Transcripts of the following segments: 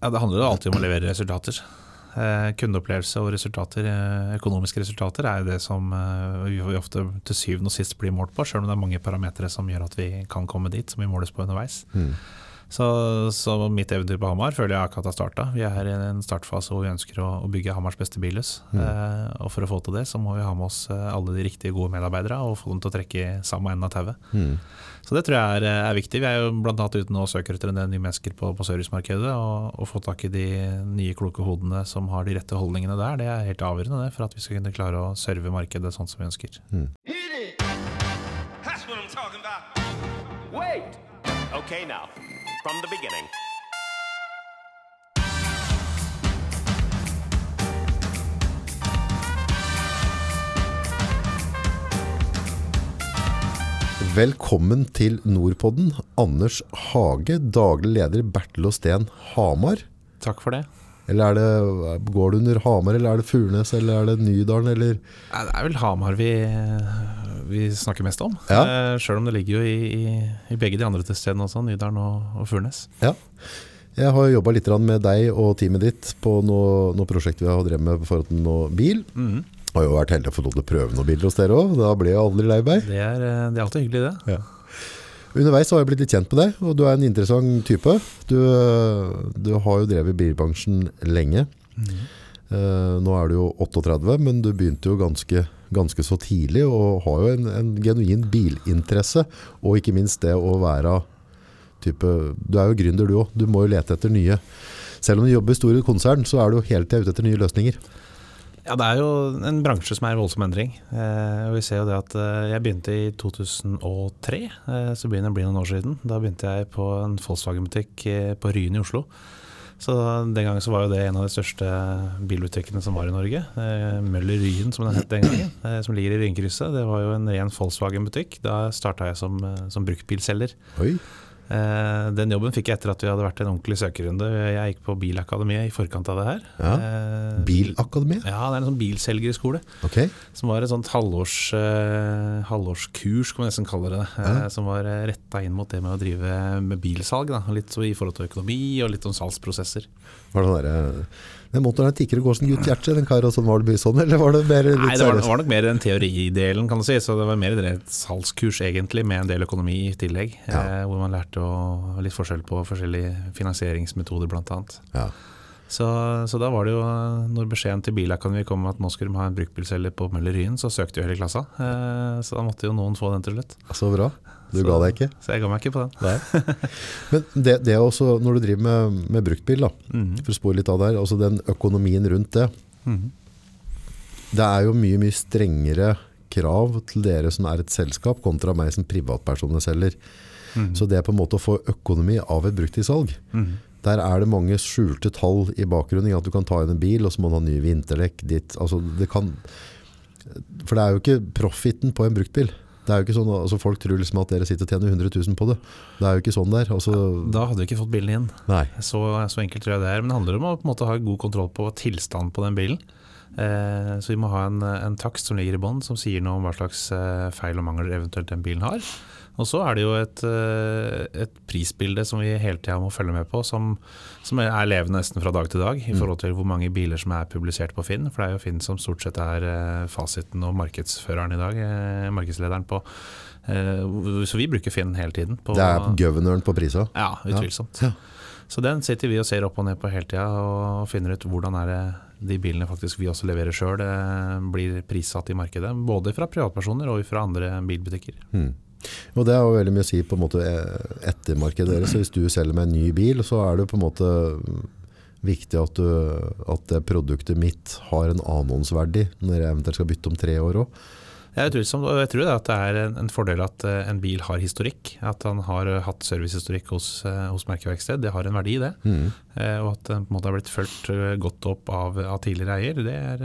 Ja, Det handler jo alltid om å levere resultater. Eh, kundeopplevelse og resultater, eh, økonomiske resultater er jo det som eh, vi ofte til syvende og sist blir målt på, selv om det er mange parametere som gjør at vi kan komme dit, som vi måles på underveis. Mm. Så, så mitt eventyr på Hamar føler jeg akkurat har starta. Vi er i en startfase hvor vi ønsker å, å bygge Hamars beste bilhus. Mm. Eh, og for å få til det, så må vi ha med oss eh, alle de riktige gode medarbeidere og få dem til å trekke i samme enden av tauet. Mm. Så det tror jeg er, er viktig. Vi er jo bl.a. ute nå og søker etter en del nye mennesker på, på servicemarkedet. Og, og få tak i de nye kloke hodene som har de rette holdningene der. Det er helt avgjørende det, for at vi skal kunne klare å serve markedet sånn som vi ønsker. It! That's what I'm talking about. Wait! Okay, now, from the beginning. Velkommen til Nordpodden. Anders Hage, daglig leder Bertel og Steen Hamar. Takk for det. Eller er det, går det under Hamar, eller er det Furnes, eller er det Nydalen, eller Nei, Det er vel Hamar vi, vi snakker mest om. Ja. Eh, Sjøl om det ligger jo i, i, i begge de andre stedene også, Nydalen og, og Furnes. Ja. Jeg har jobba litt med deg og teamet ditt på noe, noe prosjekt vi har drevet med for noe bil. Mhm. Har jo vært heldig å få lov til å prøve noen biler hos dere òg. Da blir jeg aldri lei meg. Det, er, eh, det er alltid hyggelig, det. Underveis har jeg blitt litt kjent med deg, og du er en interessant type. Du, du har jo drevet bilbransjen lenge. Eh, nå er du jo 38, men du begynte jo ganske, ganske så tidlig og har jo en, en genuin bilinteresse. Og ikke minst det å være type Du er jo gründer, du òg. Du må jo lete etter nye. Selv om du jobber i store konsern, så er du jo hele tida ute etter nye løsninger. Ja, Det er jo en bransje som er i voldsom endring. Eh, og vi ser jo det at eh, Jeg begynte i 2003, eh, så begynner det å bli noen år siden. Da begynte jeg på en Volkswagen-butikk eh, på Ryen i Oslo. Så Den gangen så var jo det en av de største bilbutikkene som var i Norge. Eh, Møller Ryen, som den het den gangen. Eh, som ligger i Ryenkrysset. Det var jo en ren Volkswagen-butikk. Da starta jeg som, eh, som bruktbilselger. Eh, den jobben fikk jeg etter at vi hadde vært en ordentlig søkerrunde. Jeg gikk på Bilakademiet i forkant av det her. Ja. Eh, Bilakademiet? Ja, det er en sånn bilselgerskole. Okay. Som var et sånt halvårs, eh, halvårskurs, kan man nesten kalle det. eh, Som var retta inn mot det med å drive med bilsalg. Da. Litt så i forhold til økonomi og litt om salgsprosesser. Var det sånn Den motoren tikker og går som Gutt hjerte, den kar og sånn var det mye sånn, eller var det mer Nei, det var, var nok mer den teoridelen, kan du si. Så det var mer et salgskurs egentlig, med en del økonomi i tillegg. Ja. Eh, hvor man lærte å, litt forskjell på forskjellige finansieringsmetoder, annet. Ja. Så, så da var det jo, når beskjeden til Bilakademiet kom om at nå skulle de ha en bruktbilselger på Møller Ryen, så søkte jo hele klassa. Eh, så da måtte jo noen få den til slutt. Så bra. Du Så- ga deg ikke? Så jeg ga meg ikke på den. Men det, det er også, når du driver med, med bruktbil, da, Mhm. for å spore litt av der, altså den økonomien rundt det, Mhm. det er jo mye, mye strengere krav til dere som er et selskap, kontra meg som privatperson selger. Mhm. Så det er på en måte å få økonomi av et bruktbilsalg. Mhm. Der er det mange skjulte tall i bakgrunnen. At du kan ta inn en bil, og så må du ha nye vinterdekk. Altså det kan, for det er jo ikke profitten på en bruktbil. Det er jo ikke sånn, altså Folk tror liksom at dere sitter og tjener 100 000 på det. Det er jo ikke sånn der. Altså, Da hadde vi ikke fått bilen inn. nei. Så, så enkelt tror jeg det er. Men det handler om å på en måte ha god kontroll på tilstanden på den bilen. Eh, så vi må ha en, en takst som ligger i bånn, som sier noe om hva slags eh, feil og mangler eventuelt den bilen har. Og så er det jo et, eh, et prisbilde som vi hele tida må følge med på, som, som er levende nesten fra dag til dag, i forhold til hvor mange biler som er publisert på Finn. For det er jo Finn som stort sett er eh, fasiten og markedsføreren i dag, eh, markedslederen på. så vi bruker Finn hele tiden. På, Det er governøren på prisa. ja, utvilsomt. Ja. Så den sitter vi og ser opp og ned på hele tida og finner ut hvordan er det de bilene faktisk vi også leverer sjøl blir prissatt i markedet. Både fra privatpersoner og fra andre bilbutikker. Mm. Og det har jo veldig mye å si på en måte eh, ettermarkedet deres. Hvis du selger meg en ny bil, så er det på en måte viktig at, du, at det produktet mitt har en annonsverdi når jeg eventuelt skal bytte om tre år òg. Ja, utvilsomt. Og jeg tror det at det er en, en fordel at eh, en bil har historikk. At han har eh, hatt servicehistorikk hos, eh, hos merkeverksted. Det har en verdi, det. Mm. og at den på en måte har blitt fulgt godt opp av, av tidligere eier. Det er,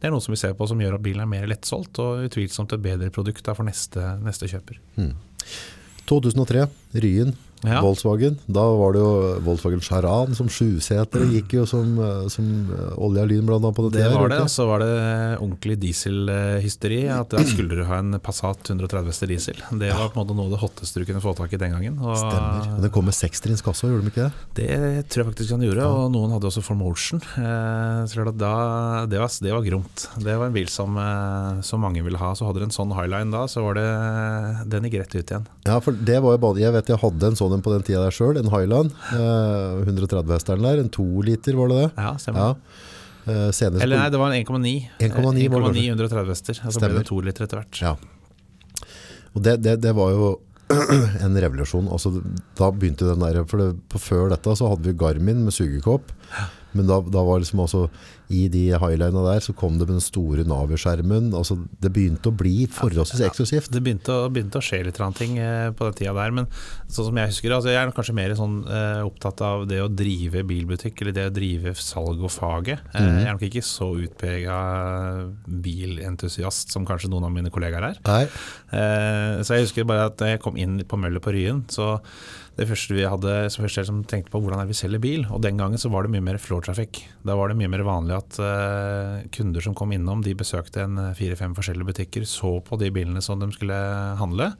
det er noe som vi ser på som gjør at bilen er mer lettsolgt, og utvilsomt et bedre produkt for neste, neste kjøper. 2003, Ryen. Ja. Volkswagen. Da var det jo Volkswagen Charan som sjuseter. Gikk jo som, eh, som eh, olje og lyn blant annet på det Det var det, og så var det ordentlig dieselhysteri. At da skulle du ha en Passat 130 hester diesel. Det var på en måte noe av det hotteste du kunne få tak i den gangen. Og Stemmer. Men den kom med sekstrinns kasse, gjorde de ikke det? Det tror jeg faktisk han gjorde, og noen hadde også Formotion. Eh, så da, det, var, det var gromt. Det var en bil som, som mange ville ha. Så hadde du en sånn Highline da, så var det Den gikk rett ut igjen. Ja, for det var jo bare, Jeg vet jeg hadde en sånn en på den tida der sjøl, en Highland. Eh, 130-hesteren der. En to liter, var det det? Ja, stemmer. Ja. Eh, Eller nei, det var en 1,9. 1,9 var det 1,9 130 hester. Og så ble Stemmer. det to liter etter hvert. Ja. Og det, det, det var jo en revolusjon. Altså, da begynte den der, for det, på Før dette så hadde vi Garmin med sugekopp. Men da, da var liksom også i de highlinene der så kom det med den store Navi-skjermen. Altså, det begynte å bli forholdsvis eksklusivt. Det begynte å, begynte å skje litt ting eh, på den tida der, men sånn som jeg husker altså Jeg er kanskje mer sånn, eh, opptatt av det å drive bilbutikk, eller det å drive salg og faget. Eh, Mhm. Jeg er nok ikke så utprega bilentusiast som kanskje noen av mine kollegaer er. Eh, så jeg husker bare at da jeg kom inn på Møller på Ryen, så det første vi hadde, som første som tenkte på hvordan er vi selger bil, og den gangen så var det mye mer floor traffic. Da var det mye mer vanlig at uh, kunder som kom innom, de besøkte en eh, fire-fem forskjellige butikker, så på de bilene som de skulle handle.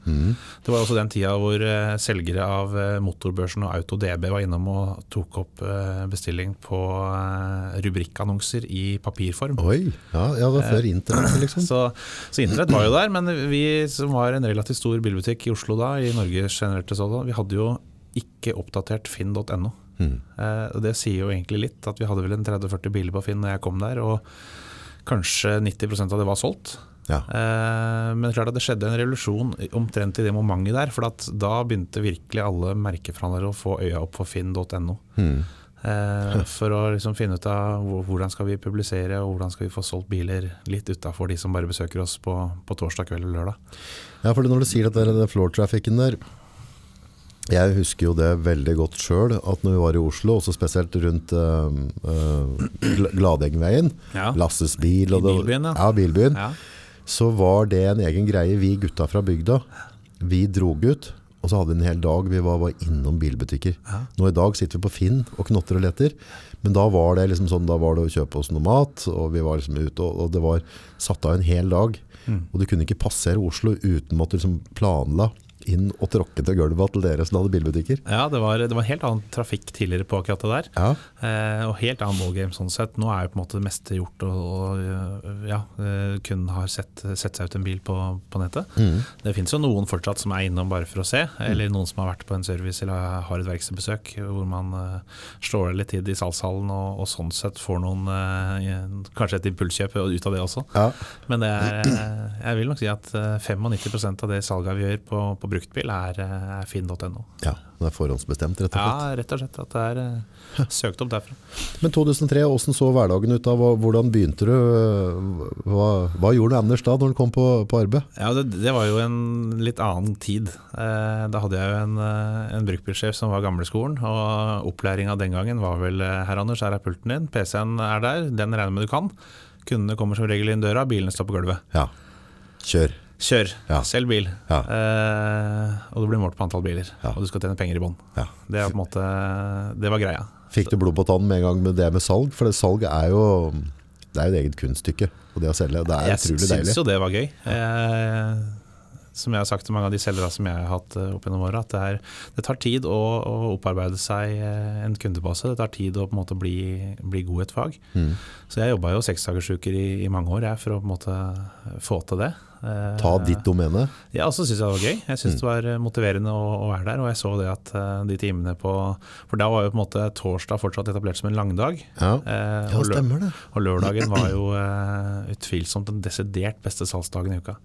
Det var også den tida hvor uh, selgere av uh, Motorbørsen og AutoDB var innom og tok opp bestilling på rubrikkannonser i papirform. oi, ja, ja det var før internett liksom. Så, så internett var jo der, men vi som var en relativt stor bilbutikk i Oslo da, i Norge generelt, sådan, vi hadde jo ikke oppdatert finn.no. Eh, det sier jo egentlig litt, at vi hadde vel en 30-40 biler på Finn når jeg kom der, og kanskje 90% av det var solgt. Ja. Eh, men klart at det skjedde en revolusjon omtrent i det momentet der, for at da begynte virkelig alle merkeforhandlere å få øya opp for finn.no. Eh, for å liksom finne ut av hvordan skal vi publisere og hvordan skal vi få solgt biler litt utafor de som bare besøker oss på, på torsdag kveld eller lørdag. Ja, for når du sier at det er den floor-trafikken der Jeg husker jo det veldig godt sjøl, at når vi var i Oslo, også spesielt rundt uh, uh, Gladengveien, Ja. Lasses bil og det- bilbyen, ja. ja, bilbyen, Ja. så var det en egen greie. Vi gutta fra bygda, vi drog ut, og så hadde vi en hel dag vi var, var innom bilbutikker. Nå i dag sitter vi på Finn og knotter og leter, men da var det liksom sånn, da var det å kjøpe oss noe mat, og vi var liksom ute, og, og det var satt av en hel dag. Og du kunne ikke passere Oslo uten måtte liksom planla inn og tråkket til gulvet til dere som hadde bilbutikker. Ja, det var, det var helt annen trafikk tidligere på akkurat det der. Ja, Eh, og helt annen ballgame sånn sett. Nå er jo på en måte det meste gjort, og, og ja, kun har sett, sett seg ut en bil på, på nettet. Det finnes jo noen fortsatt som er innom bare for å se, eller noen som har vært på en service eller har et verkstedbesøk, hvor man eh, slår litt tid i salgshallen og, og sånn sett får noen eh, kanskje et impulskjøp ut av det også. ja. Men det er, eh, jeg vil nok si at eh, 95% av det salget vi gjør på, på bruktbil, er, eh, er finn.no. ja det er forhåndsbestemt rett og slett. Ja, rett og slett. At det er eh, søkt opp derfra. Men 2003, hvordan så hverdagen ut da? Hvordan begynte du? Hva, hva gjorde du Anders da, når du kom på, på arbeid? Ja, det, det var jo en litt annen tid. Eh, da hadde jeg jo en, en bruktbilsjef som var gamleskolen, og opplæringa den gangen var vel Herr Her, Anders, her er pulten din, PC-en er der, den regner med du kan. Kundene kommer som regel inn døra, bilene står på gulvet. Ja, kjør. Kjør, Ja. selg bil. Ja. Eh, og du blir målt på antall biler. Ja. Og du skal tjene penger i bånn. Ja. Det, det var greia. Fikk du blod på tannen med en gang med det med salg? For det salg er jo, det er jo et eget kunststykke. Og det å selge, det er Jeg utrolig syns deilig. jo det var gøy. Eh, som jeg har sagt til mange av de selgerne som jeg har hatt eh, opp gjennom åra, at det, er, det tar tid å, å opparbeide seg eh, en kundebase. Det tar tid å på en måte bli, bli god i et fag. Mm. Så jeg jobba jo seksdagersuker i, i mange år jeg, for å på en måte få til det. Eh, Ta ditt domene. Ja, og så syns jeg det var gøy. Jeg syns det var motiverende å, å være der. Og jeg så det at de timene på For da var jo på en måte torsdag fortsatt etablert som en langdag. Ja, ja stemmer det. og lørdagen var jo eh, utvilsomt den desidert beste salgsdagen i uka.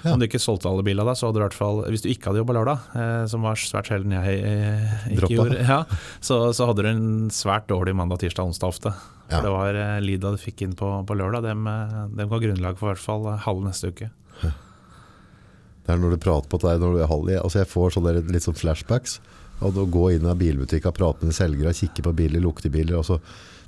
Ja. Om du ikke solgte alle bilene da, så hadde du i hvert fall Hvis du ikke hadde jobba lørdag, eh, som var svært sjelden jeg eh, ikke Droppa. gjorde, ja, så, så hadde du en svært dårlig mandag, tirsdag, onsdag ofte. For det var eh, Lida du fikk inn på, på lørdag, dem, eh, dem ga grunnlag for i hvert fall eh, halve neste uke. Det er når du prater på deg når du er halv i. Altså jeg får sånne litt sånn flashbacks. Og å gå inn i en bilbutikk og prate med selgere, kikke på biler, lukte biler. Altså,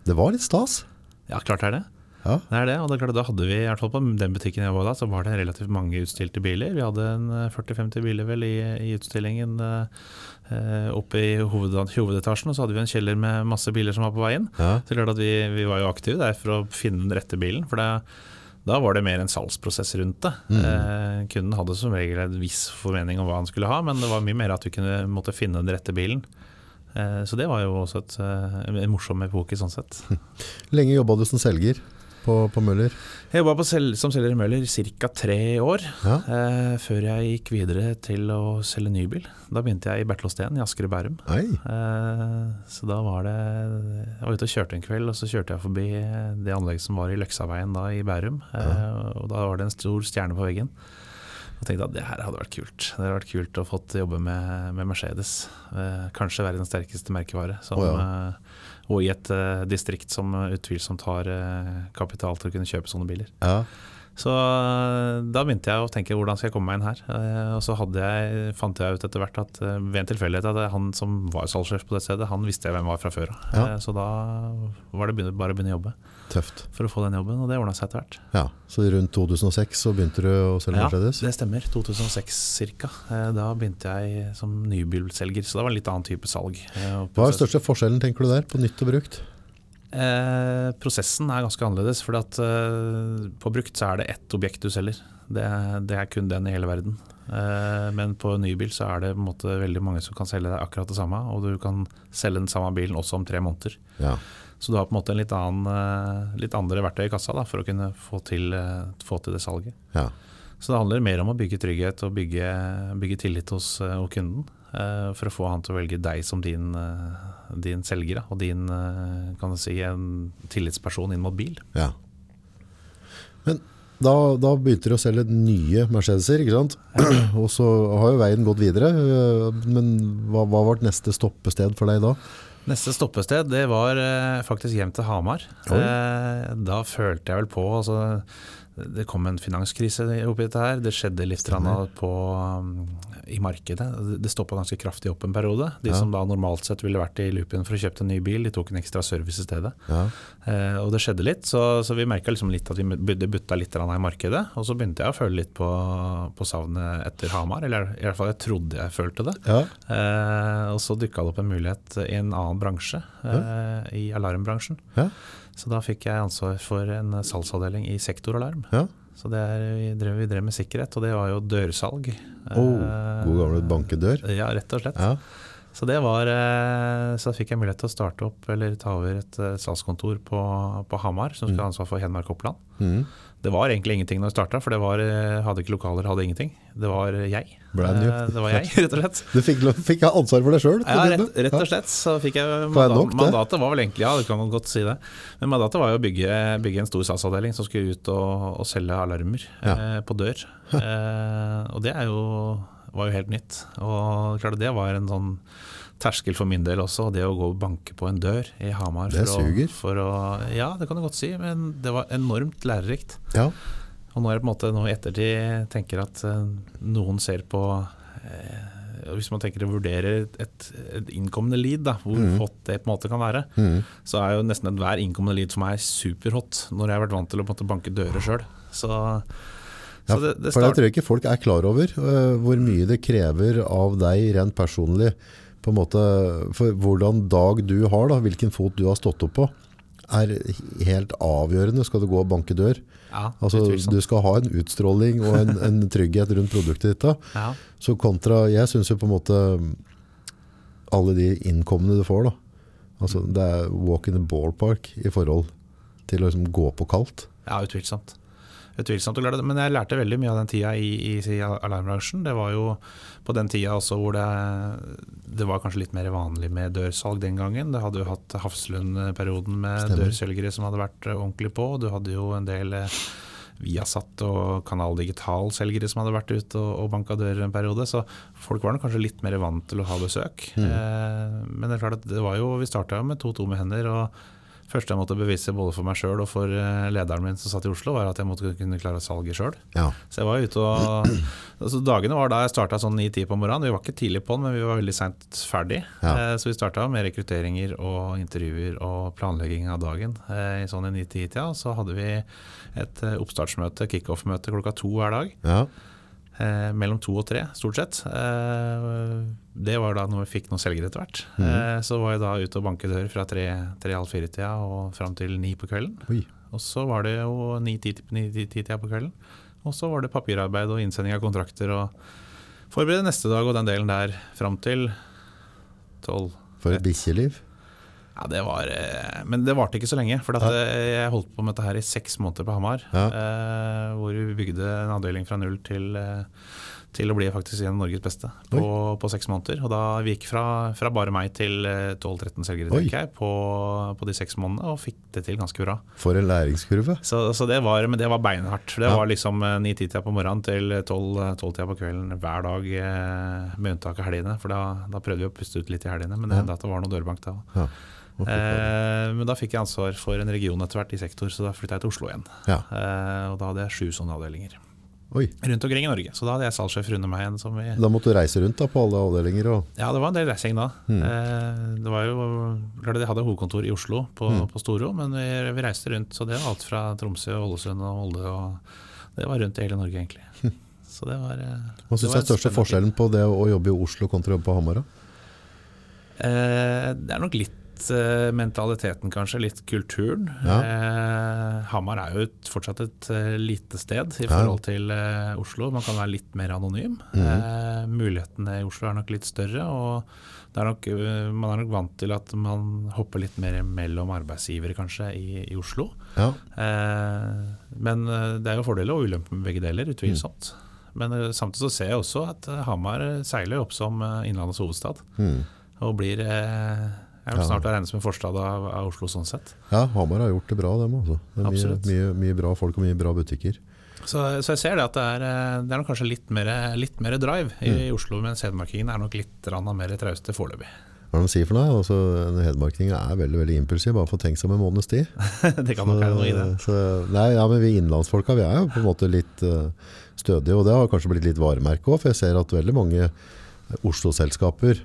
det var litt stas. Ja, klart er det. Ja. Det er det, og det er klart, da hadde vi, i hvert fall på den butikken jeg var da, så var det relativt mange utstilte biler. Vi hadde en eh, 40-50 biler vel i, i utstillingen eh, eh, oppe i hoved, hovedetasjen, og så hadde vi en kjeller med masse biler som var på vei inn. Ja. Så klart at vi, vi var jo aktive der for å finne den rette bilen, for det, da var det mer en salgsprosess rundt det. Eh, kunden hadde som regel en viss formening om hva han skulle ha, men det var mye mer at vi kunne måtte finne den rette bilen. Eh, så det var jo også et, eh, en morsom epoke sånn sett. Lenge jobba du som selger på, på Møller? Jeg jobba sel som selger i Møller ca. tre år, Ja. eh, før jeg gikk videre til å selge ny bil. Da begynte jeg i Bertelåsten i Asker og Bærum. Eh, så da var det Jeg var ute og kjørte en kveld, og så kjørte jeg forbi det anlegget som var i Løksaveien da i Bærum. Eh, og da var det en stor stjerne på veggen. Og tenkte at det her hadde vært kult. Det hadde vært kult å fått jobbe med, med Mercedes. Eh, kanskje verdens sterkeste merkevare. Som, oh, eh, og i et eh, distrikt som utvilsomt har eh, kapital til å kunne kjøpe sånne biler. Ja. Så eh, da begynte jeg å tenke hvordan skal jeg komme meg inn her. Eh, Og så jeg, fant jeg ut etter hvert at eh, ved en tilfeldighet at han som var salgssjef på det stedet, han visste jeg hvem var fra før av. Ja. Så da var det bare å begynne å jobbe Tøft. for å få den jobben, og det ordna seg etter hvert. Ja. Så rundt 2006 så begynte du å selge Ja, det stemmer. 2006 ca. Da begynte jeg som nybilselger, så det var en litt annen type salg. Hva er den største forskjellen tenker du der, på nytt og brukt? Eh, prosessen er ganske annerledes, for at, eh, på brukt så er det ett objekt du selger. Det, det er kun den i hele verden. Eh, men på nybil så er det måte veldig mange som kan selge deg akkurat det samme, og du kan selge den samme bilen også om tre måneder. Ja. Så du har på en måte en litt, annen, eh, litt andre verktøy i kassa da, for å kunne få til, eh, få til det salget. ja. Så det handler mer om å bygge trygghet og bygge, bygge tillit hos, eh, hos kunden. Eh, For å få han til å velge deg som din, eh, din selger, og din eh, kan du si, en tillitsperson inn mot bil. ja. Men da, da begynte du å selge nye Mercedeser, ikke sant? Og så har jo veien gått videre. Men hva, hva var neste stoppested for deg da? Neste stoppested det var faktisk hjem til Hamar. Oi. Eh, da følte jeg vel på altså, Det kom en finanskrise oppi dette her. Det skjedde litt på, um, i markedet. Det stoppa ganske kraftig opp en periode. De Ja. som da normalt sett ville vært i loopen for å kjøpe en ny bil, de tok en ekstra service i stedet. Ja. Eh, og det skjedde litt, så, så vi merka liksom litt at vi butta litt i markedet. Og så begynte jeg å føle litt på, på savnet etter Hamar, eller i hvert fall jeg trodde jeg følte det. Ja. Eh, og så dukka det opp en mulighet i en annen bransje, eh, i alarmbransjen. Så da fikk jeg ansvar for en salgsavdeling i sektoralarm. ja. Så det er, vi, drev, vi drev med sikkerhet, og det var jo dørsalg. Oh, Eh, god gamle bankedør. Ja, rett og slett. Ja. Så det var eh, Så fikk jeg mulighet til å starte opp eller ta over et eh, salgskontor på, på Hamar, som skulle ha ansvar for Hedmark Oppland. Mhm. Det var egentlig ingenting når jeg starta, for det var, eh, hadde ikke lokaler, hadde ingenting. Det var jeg. Brand new. Eh, Det var jeg, rett og slett. Du fikk, fikk ansvar for deg sjøl? Ja, rett, rett og slett. Så fikk jeg mandat, nok. Mandatet var vel egentlig, ja, du kan godt si det. Men mandatet var jo å bygge, bygge en stor salgsavdeling som skulle ut og, og selge alarmer Ja. eh, på dør. Eh, og det er jo, var jo helt nytt. Og klart det var en sånn terskel for min del også, det å gå og banke på en dør i Hamar. Det for å- suger. For å, ja, det kan du godt si, men det var enormt lærerikt. Ja. Og nå er det på en måte nå i ettertid tenker at eh, noen ser på eh, Hvis man tenker å vurdere et, et innkommende lead, da, hvor hot det på en måte kan være, mm. så er jo nesten enhver innkommende lead for meg superhot, når jeg har vært vant til å måte banke dører sjøl. Så, Ja, det, det for Jeg tror ikke folk er klar over, uh, hvor mye det krever av deg rent personlig. På en måte, for hvordan dag du har, da, hvilken fot du har stått opp på, er helt avgjørende. Skal du gå og banke dør? ja, Altså, du skal ha en utstråling og en, en trygghet rundt produktet ditt. da. ja. Så kontra, jeg synes jo på en måte alle de innkomne du får da. Altså, det er walk in the ballpark i forhold til å liksom gå på kaldt. Ja, utvilsomt. Utvilsomt, Men jeg lærte veldig mye av den tida i, i, alarmbransjen. Det var jo på den tida også hvor det, det var kanskje litt mer vanlig med dørsalg den gangen. Det hadde jo hatt Hafslund-perioden med Stemmer. dørselgere som hadde vært eh, ordentlig på. Du hadde jo en del eh, Viasat og Kanal Digital-selgere som hadde vært ute og, og banka dører en periode. Så folk var kanskje litt mer vant til å ha besøk. Eh, men det er klart at det var jo, vi starta med to tomme hender. og første jeg måtte bevise både for meg sjøl og for eh, lederen min som satt i Oslo, var at jeg måtte kunne klare salget sjøl. Ja. Så jeg var ute og altså Dagene var da jeg starta sånn 9-10 på morgenen. Vi var ikke tidlig på den, men vi var veldig seint ferdig. Ja. Eh, Så vi starta med rekrutteringer og intervjuer og planlegging av dagen eh, i sånn 9-10-tida. Så hadde vi et oppstartsmøte, kickoff-møte klokka to hver dag. ja. Eh, mellom to og tre, stort sett. Eh, det var da når vi fikk noen selgere etter hvert. Eh, så var jeg da ute og banke dør fra tre-halv fire-tida og fram til ni på kvelden. Oi. Og så var det jo ni-ti-tida på kvelden. Og så var det papirarbeid og innsending av kontrakter og forberede neste dag og den delen der fram til tolv. For et bikkjeliv. Ja, det var eh, Men det varte ikke så lenge. For eh, jeg holdt på med dette her i seks måneder på Hamar. Ja. Eh, hvor vi bygde en avdeling fra null til, eh, til å bli faktisk en av Norges beste på, på seks måneder. Og da vi gikk fra, fra bare meg til eh, 12-13 selgere, jeg, på, på de seks månedene, og fikk det til ganske bra. For en læringskurve. Så, så det var, men det var beinhardt. Det Ja. var liksom eh, 9-10-tida på morgenen til 12-tida på kvelden hver dag, med unntak av helgene. For da, da prøvde vi å puste ut litt i helgene, men det Ja. hendte at det var noe dørbank da. Ja. Eh, men da fikk jeg ansvar for en region etter hvert i sektor, så da flytta jeg til Oslo igjen. Ja. Eh, og da hadde jeg sju sånne avdelinger Oi. rundt omkring i Norge. Så da hadde jeg salgssjef under meg igjen. Som Da måtte du reise rundt da på alle avdelinger og ja, det var en del reising da. Mm. Det var jo, klart Jeg hadde hovedkontor i Oslo, på, Mm. på Storo, men vi, vi reiste rundt. Så det var alt fra Tromsø, Ålesund og Molde. Og det var rundt i hele Norge, egentlig. Så det var Hva syns du er største forskjellen på det å jobbe i Oslo kontra å jobbe på Hamar? Eh, det er nok litt eh, mentaliteten, kanskje. Litt kulturen. Ja. Eh, Hamar er jo et, fortsatt et eh, lite sted i forhold til eh, Oslo. Man kan være litt mer anonym. Mm. eh, mulighetene i Oslo er nok litt større. og er nok, eh, man er nok vant til at man hopper litt mer mellom arbeidsgivere, kanskje, i, i Oslo. Ja. Men det er jo fordeler og ulemper med begge deler, utvilsomt. Mm. Men samtidig så ser jeg også at Hamar seiler opp som Innlandets hovedstad. Mm. Og blir eh, er vil snart å regne som en forstad av, av Oslo sånn sett. ja, Hamar har gjort det bra, dem også. Det er mye, mye, mye bra folk og mye bra butikker. Så, så jeg ser det at det er, eh, det er nok kanskje litt mer, litt mer drive i, Mm. i Oslo, mens hedmarkingen er nok litt mer trauste foreløpig. Hva er det de sier for noe? Altså, en er veldig veldig impulsiv, bare for å tenke seg om en måneds tid. det kan nok være noe i det. Så, nei, ja, men vi innlandsfolka vi er jo på en måte litt uh, stødige, og det har kanskje blitt litt varemerke òg, for jeg ser at veldig mange Oslo-selskaper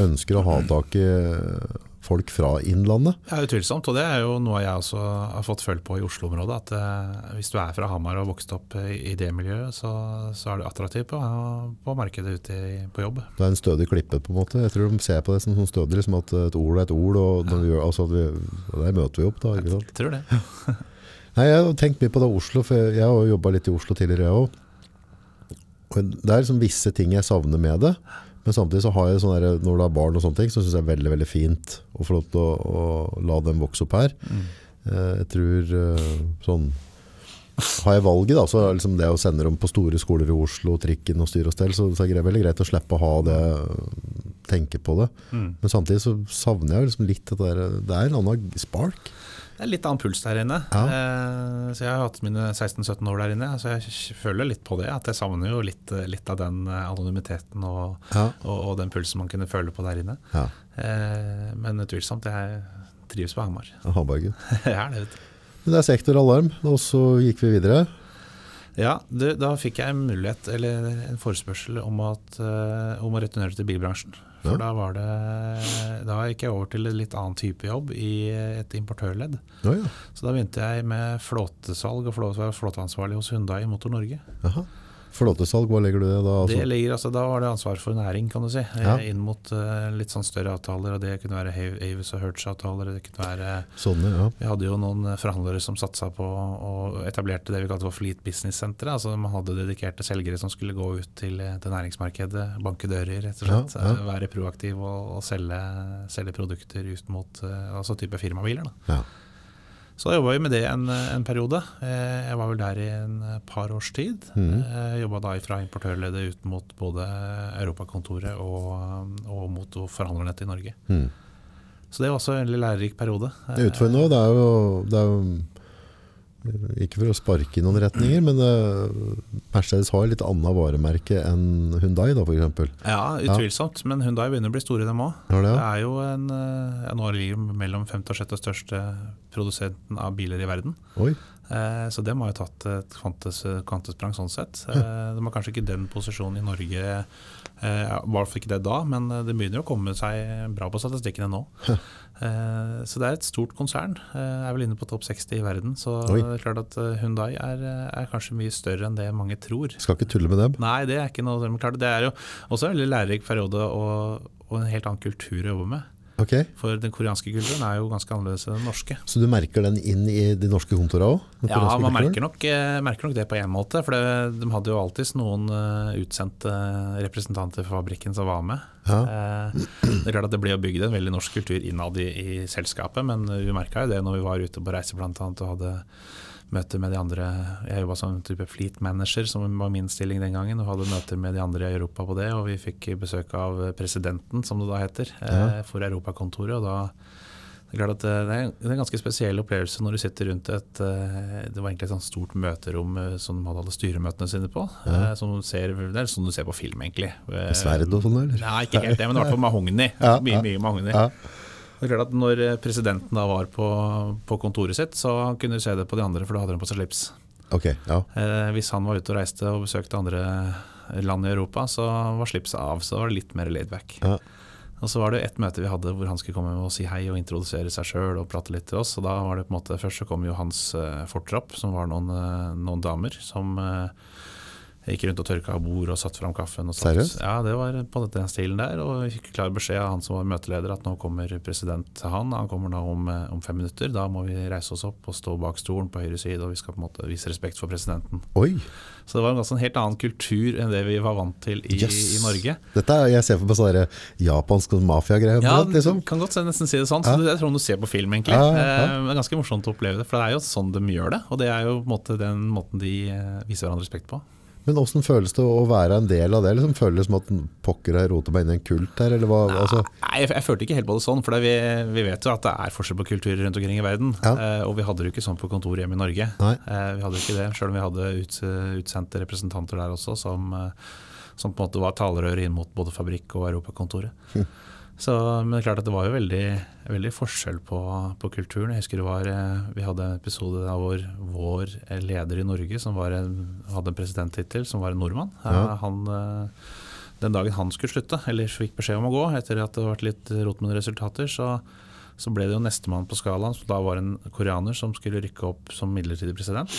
ønsker å ha tak i eh, folk fra Innlandet. Ja, utvilsomt. Og det er jo noe jeg også har fått følge på i Oslo-området. At eh, hvis du er fra Hamar og vokst opp i, i det miljøet, så, så er du attraktiv på, på markedet ute i, på jobb. Det er en stødig klippe, på en måte. Jeg tror de ser på det som sånn stødig, liksom at et ord er et ord, og ja. vi altså, at vi, der møter vi opp, da. ikke sant? Jeg tror det. Nei, jeg har tenkt mye på det Oslo, for jeg har jo jobba litt i Oslo tidligere, jeg òg. Det er liksom visse ting jeg savner med det. Men samtidig så har jeg sånne der, når du har barn og sånne ting, så syns jeg det er veldig veldig fint å få lov til å, å la dem vokse opp her. Mm. Jeg tror eh, sånn Har jeg valget, da, så er liksom det å sende dem på store skoler i Oslo, trikken og styr og stell, så, så er det veldig greit å slippe å ha det, tenke på det. Men samtidig så savner jeg liksom litt det der Det er en annen spark. Det er litt annen puls der inne. Ja. Eh, så jeg har hatt mine 16-17 år der inne, så jeg føler litt på det. At jeg savner jo litt, litt av den eh, anonymiteten og, Ja. og, og den pulsen man kunne føle på der inne. Ja, Eh, men utvilsomt, jeg trives på Hamar. Hamburgen. jeg er det, vet du. Det er sektoralarm, og så gikk vi videre. Ja, det, da fikk jeg en mulighet, eller en forespørsel om, at, eh, om å returnere til bilbransjen. For Ja. da var det Da gikk jeg over til en litt annen type jobb i et importørledd. Ja, ja. Så da begynte jeg med flåtesalg og flå- var flåteansvarlig hos Hyundai Motor Norge. Jaha. Flåtesalg, hva legger du det da? Altså? Det ligger, altså, da var det ansvar for næring, kan du si. eh, Ja. Inn mot uh, litt sånn større avtaler. og Det kunne være Avis og Hertz-avtaler. Det kunne være Sånne, ja. Vi hadde jo noen eh, forhandlere som satsa på og etablerte det vi kalte for Fleet Business Center. Altså man hadde dedikerte selgere som skulle gå ut til, eh, til næringsmarkedet, banke dører, rett og slett. Ja. Eh, Være proaktiv og, og selge, selge produkter ut mot uh, altså type firmabiler. Da. Så da jobba vi med det en, en periode. Eh, Jeg var vel der i en par års tid. Mm. Jeg Jobba da fra importørleddet ut mot både Europakontoret og, og mot forhandlernettet i Norge. Mm. Så det var også en veldig lærerik periode. Det er utfordrende òg, det er jo, det er jo Ikke for å sparke i noen retninger, men eh, Mercedes har litt annet varemerke enn Hyundai da, for eksempel. Ja, utvilsomt. Men Hyundai begynner å bli store, dem òg. Ja, det, Det er jo en eh, ja, Nå ligger mellom femte og sjette største produsenten av biler i verden. Oi, Eh, Så dem har jo tatt et kvantes, kvantesprang sånn sett. Eh, De har kanskje ikke den posisjonen i Norge, eh, i hvert fall ikke det da, men eh, det begynner å komme seg bra på statistikkene nå. Eh, Så det er et stort konsern. Jeg Er vel inne på topp 60 i verden. Så Oi. det er klart at Hundai Hyundai er, eh, er kanskje mye større enn det mange tror. skal ikke tulle med dem. Nei, det er ikke noe Det er jo også en veldig lærerik periode og, og en helt annen kultur å jobbe med. Ok, For den koreanske kulturen er jo ganske annerledes enn den norske. Så du merker den inn i de norske kontorene òg? Ja, man merker nok, eh, merker nok det på en måte. For det, de hadde jo alltids noen eh, utsendte representanter for fabrikken som var med. Ja. Eh, det er klart at det ble bygd en veldig norsk kultur innad i, i selskapet, men vi merka jo det når vi var ute på reise annet og hadde møter med de andre Jeg jobba som type fleet manager, som var min stilling den gangen, og hadde møter med de andre i Europa på det. Og vi fikk besøk av presidenten, som det da heter, ja. for Europakontoret. Og da det er klart at det er det er en ganske spesiell opplevelse når du sitter rundt et eh, Det var egentlig et sånt stort møterom eh, som de hadde alle styremøtene sine på. Ja. Som ser, det er sånn du ser på film, egentlig. Med Sverd og sånn, eller? Nei, ikke helt det, men i hvert fall mahogni. Ja, Mye, ja. mye mahogni. Ja. Det er klart at Når eh, presidenten da var på, på kontoret sitt, så kunne du se det på de andre, for da hadde de på seg slips. Okay, ja. Eh, hvis han var ute og reiste og besøkte andre land i Europa, så var slipset av. Så var det litt mer laidback. Ja. Og så var det ett møte vi hadde hvor han skulle komme og si hei og introdusere seg sjøl og prate litt til oss. Og da var det på en måte Først så kom jo hans eh, fortropp, som var noen, eh, noen damer som eh, gikk rundt og tørka av bord og satte fram kaffen. Og satt, Seriøst? Ja, det var på den stilen der. Og vi fikk klar beskjed av han som var møteleder at nå kommer president han. Han kommer da om, eh, om fem minutter. Da må vi reise oss opp og stå bak stolen på høyre side, og vi skal på en måte vise respekt for presidenten. Oi, Så det var en en helt annen kultur enn det vi var vant til i, Yes. i Norge. Dette er, jeg ser for meg sånne japansk mafiagreier. Ja, liksom. kan godt nesten si det sånn. Så Ja. det tror sånn du ser på film, egentlig. Ja, ja. Eh, Det er ganske morsomt å oppleve det, for det er jo sånn de gjør det. Og det er jo måte den måten de eh, viser hverandre respekt på. Men hvordan føles det å være en del av det? Liksom, føles det som at pokker har rota meg inn i en kult her? Eller hva, altså, Nei, jeg, jeg følte ikke helt på det sånn, for det vi, vi vet jo at det er forskjell på kulturer rundt omkring i verden. Ja. Eh, og vi hadde det jo ikke sånn på kontoret hjemme i Norge. Eh, vi hadde jo ikke det, Selv om vi hadde ut, utsendte representanter der også, som, eh, som på en måte var talerør inn mot både fabrikk og Europakontoret. Så, men det er klart at det var jo veldig, veldig forskjell på, på kulturen. Jeg husker det var, eh, Vi hadde en episode av vår, vår leder i Norge som var en, hadde en presidenttittel, som var en nordmann. Eh, Ja. Han, eh, den dagen han skulle slutte, eller fikk beskjed om å gå, etter at det hadde vært litt rot med resultater, så, så ble det jo nestemann på skalaen, som da var en koreaner som skulle rykke opp som midlertidig president.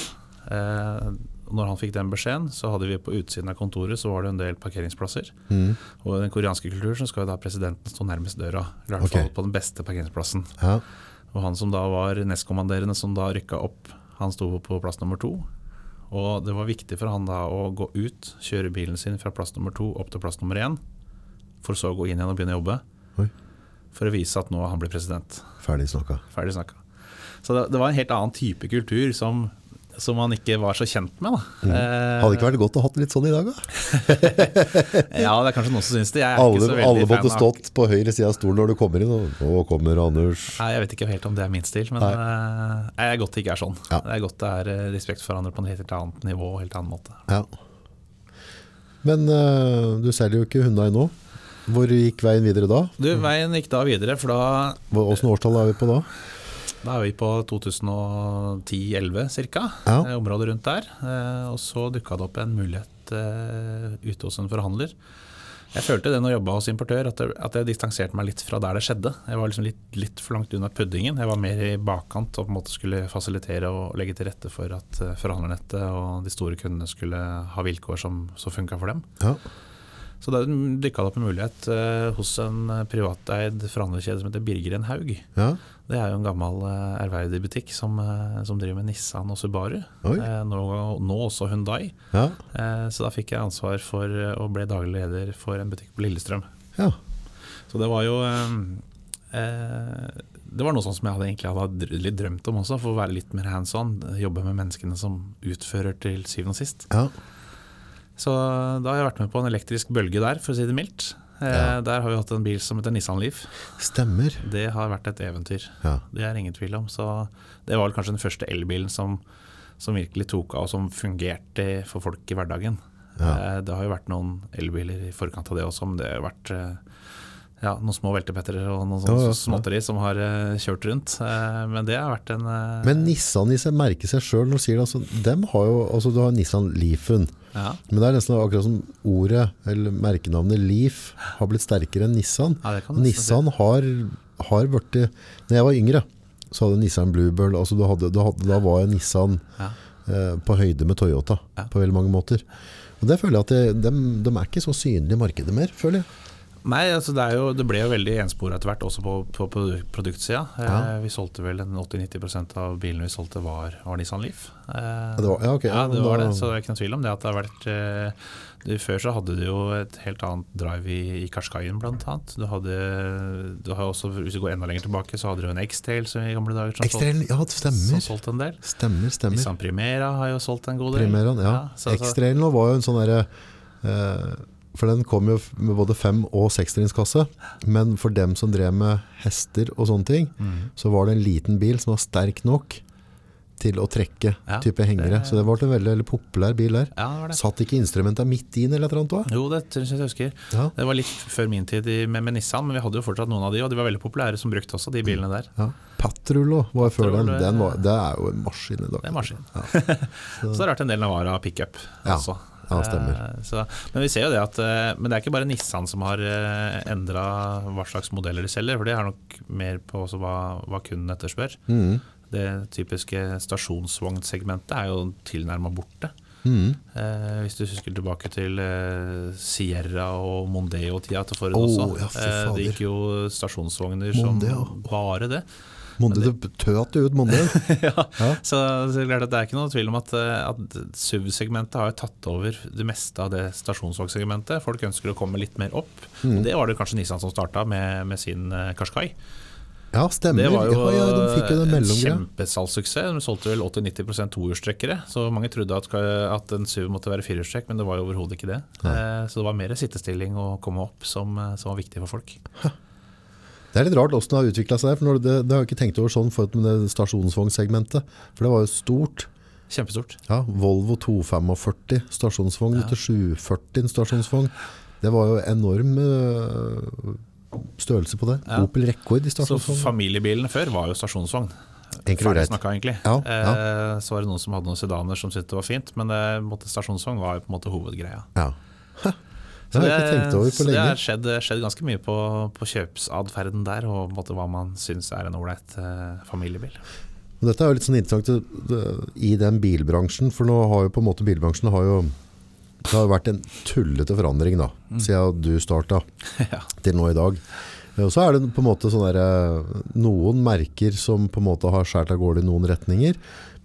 Eh, når han fikk den beskjeden, så hadde vi på utsiden av kontoret så var det en del parkeringsplasser. mm, Og i den koreanske kulturen så skal jo da presidenten stå nærmest døra. I hvert fall fall på den beste parkeringsplassen. ja. Og han som da var nestkommanderende, som da rykka opp, han sto på plass nummer to. Og det var viktig for han da å gå ut, kjøre bilen sin fra plass nummer to opp til plass nummer én, for så å gå inn igjen og begynne å jobbe. Oi. For å vise at nå han blitt president. Ferdig snakka. Ferdig snakka. Så det, det var en helt annen type kultur som, som man ikke var så kjent med. Da. Eh, Mm. Hadde det ikke vært godt å ha det litt sånn i dag, da? Ja, det er kanskje noen som syns det. Jeg er Alle, ikke så veldig alle måtte fan av stått på høyre side av stolen når du kommer inn. Og nå kommer Anders. Nei, Jeg vet ikke helt om det er min stil, men Nei. eh, det er godt det ikke er sånn. Ja. Det er godt det er eh, respekt for hverandre på en helt annet nivå og helt annen måte. Ja. Men uh, du selger jo ikke hundene nå. Hvor gikk veien videre da? Du, Veien gikk da videre, for da, Åssen årstall er vi på da? Da er vi på 2010-11 ca. Ja. Eh, området rundt der. Eh, og så dukka det opp en mulighet eh, ute hos en forhandler. Jeg følte det når jeg jobba hos importør, at, det, at jeg distanserte meg litt fra der det skjedde. Jeg var liksom litt, litt for langt unna puddingen. Jeg var mer i bakkant og på en måte skulle fasilitere og legge til rette for at forhandlernettet og de store kundene skulle ha vilkår som, som funka for dem. Ja. Så da dykka det opp en mulighet eh, hos en eh, privateid forhandlerkjede som heter Birgeren Haug. ja. Det er jo en gammel eh, ærverdig butikk som, eh, som driver med Nissan og Subaru. Eh, nå, nå også Hundai. Ja. Eh, så da fikk jeg ansvar for og ble daglig leder for en butikk på Lillestrøm. ja. Så det var jo eh, eh, Det var noe sånt som jeg hadde egentlig hadde litt drømt om også, for å være litt mer hands on. Jobbe med menneskene som utfører til syvende og sist. ja. Så da har jeg vært med på en elektrisk bølge der, for å si det mildt. Eh, Ja. Der har vi hatt en bil som heter Nissan Leaf. Stemmer. Det har vært et eventyr. Ja. Det er ingen tvil om. Så det var kanskje den første elbilen som, som virkelig tok av, og som fungerte for folk i hverdagen. Ja. Det har jo vært noen elbiler i forkant av det også, men det har vært eh, ja, noen små veltepettere og noen sånne Ja, småtteri som har eh, kjørt rundt. Eh, Men det har vært en eh, Men Nissan i seg merker seg sjøl når du sier det. Altså, dem har jo, altså, du har Nissan Leafen. Ja. Men det er nesten akkurat som ordet, eller merkenavnet Leaf, har blitt sterkere enn Nissan. Ja, Nissan har, har vært Når jeg var yngre, så hadde Nissan Bluebird altså du hadde, du hadde, Da var Nissan Ja. eh, på høyde med Toyota på veldig mange måter. Og det føler jeg at det, dem, de er ikke så synlige i markedet mer, føler jeg. Nei, altså det, er jo, det ble jo veldig enspor etter hvert, også på, på produ- produktsida. Eh, vi solgte vel 80-90% av bilene vi solgte var, var Nissan Leaf. Eh, Ja, det var- ja, okay. ja, ja, det var det, så det er ikke noe tvil om det. at det har vært eh, Før så hadde du jo et helt annet drive i, i blant annet. Du hadde, du har også, Hvis du går enda lenger tilbake, så hadde du en X-Tail som i gamle dager som, X-Trail, ja, solgte, som solgte en del. Stemmer, stemmer. Nissan Primera har jo solgt en god del. Primera, ja. så, X-Trailen var jo en sånn derre eh, For den kom jo med både fem- og sekstrinskasse. Men for dem som drev med hester og sånne ting, mm, så var det en liten bil som var sterk nok til å trekke Ja, type hengere. det- Så det ble en veldig, veldig populær bil der. ja, det det. Satt ikke instrumenta midt inn eller et eller annet? Jo, det tror jeg jeg husker. Ja. Det var litt før min tid med, med Nissan, men vi hadde jo fortsatt noen av de, og de var veldig populære som brukte også de bilene der. Ja. Patrullo var før den. Den var, det er jo en maskin i dag. Det er maskin. så det har vært en del Navara pickup også. Ja, stemmer. Eh, Så, men vi ser jo det at eh, Men det er ikke bare Nissan som har endra hva slags modeller de selger, for det er nok mer på hva, hva kunden etterspør. Mm. Det typiske stasjonsvognsegmentet er jo tilnærma borte. Mm. Eh, hvis du husker tilbake til eh, Sierra og Mondeo-tida til Ford oh, også. ja, Eh, det gikk jo stasjonsvogner Mondeo. som bare det. Monde, det tøt ut Monde. ja. Ja. Så, så det er det er ikke noe tvil om at, eh, at SUV-segmentet har tatt over det meste av det stasjonsvognssegmentet. Folk ønsker å komme litt mer opp. Mm. Og det var det kanskje Nissan som starta med, med sin eh, Qashqai. Ja, stemmer. Det var jo ja, ja, de den en kjempesalgssuksess. De solgte vel 80-90% tohjulstrekkere. Så mange trodde at, at en SUV måtte være firehjulstrekk, men det var jo overhodet ikke det. Eh, Så det var mer sittestilling og komme opp som, eh, som var viktig for folk. Det er litt rart hvordan det har utvikla seg. for når det, det har jeg ikke tenkt over sånn for med det stasjonsvognsegmentet. For det var jo stort. Kjempestort. Ja, Volvo 245 stasjonsvogn til 740 stasjonsvogn. Det var jo enorm øh, størrelse på det. Ja. Opel Rekord i Så stasjonsvogn. familiebilene før var jo stasjonsvogn. Enkelt og greit. egentlig. Ja, Eh, så var det noen som hadde noen sedaner som syntes det var fint, men måte, stasjonsvogn var jo på en måte hovedgreia. Ja. Hæ. Det så det har skjedd, skjedd ganske mye på, på kjøpsatferden der, og måte hva man syns er en ålreit eh, familiebil. Dette er jo litt sånn interessant i den bilbransjen, for nå har jo på en måte bilbransjen har jo Det har vært en tullete forandring da, siden du starta ja. til nå i dag. Og så er det på en måte sånn der, eh, noen merker som på en måte har skjært av gårde i noen retninger,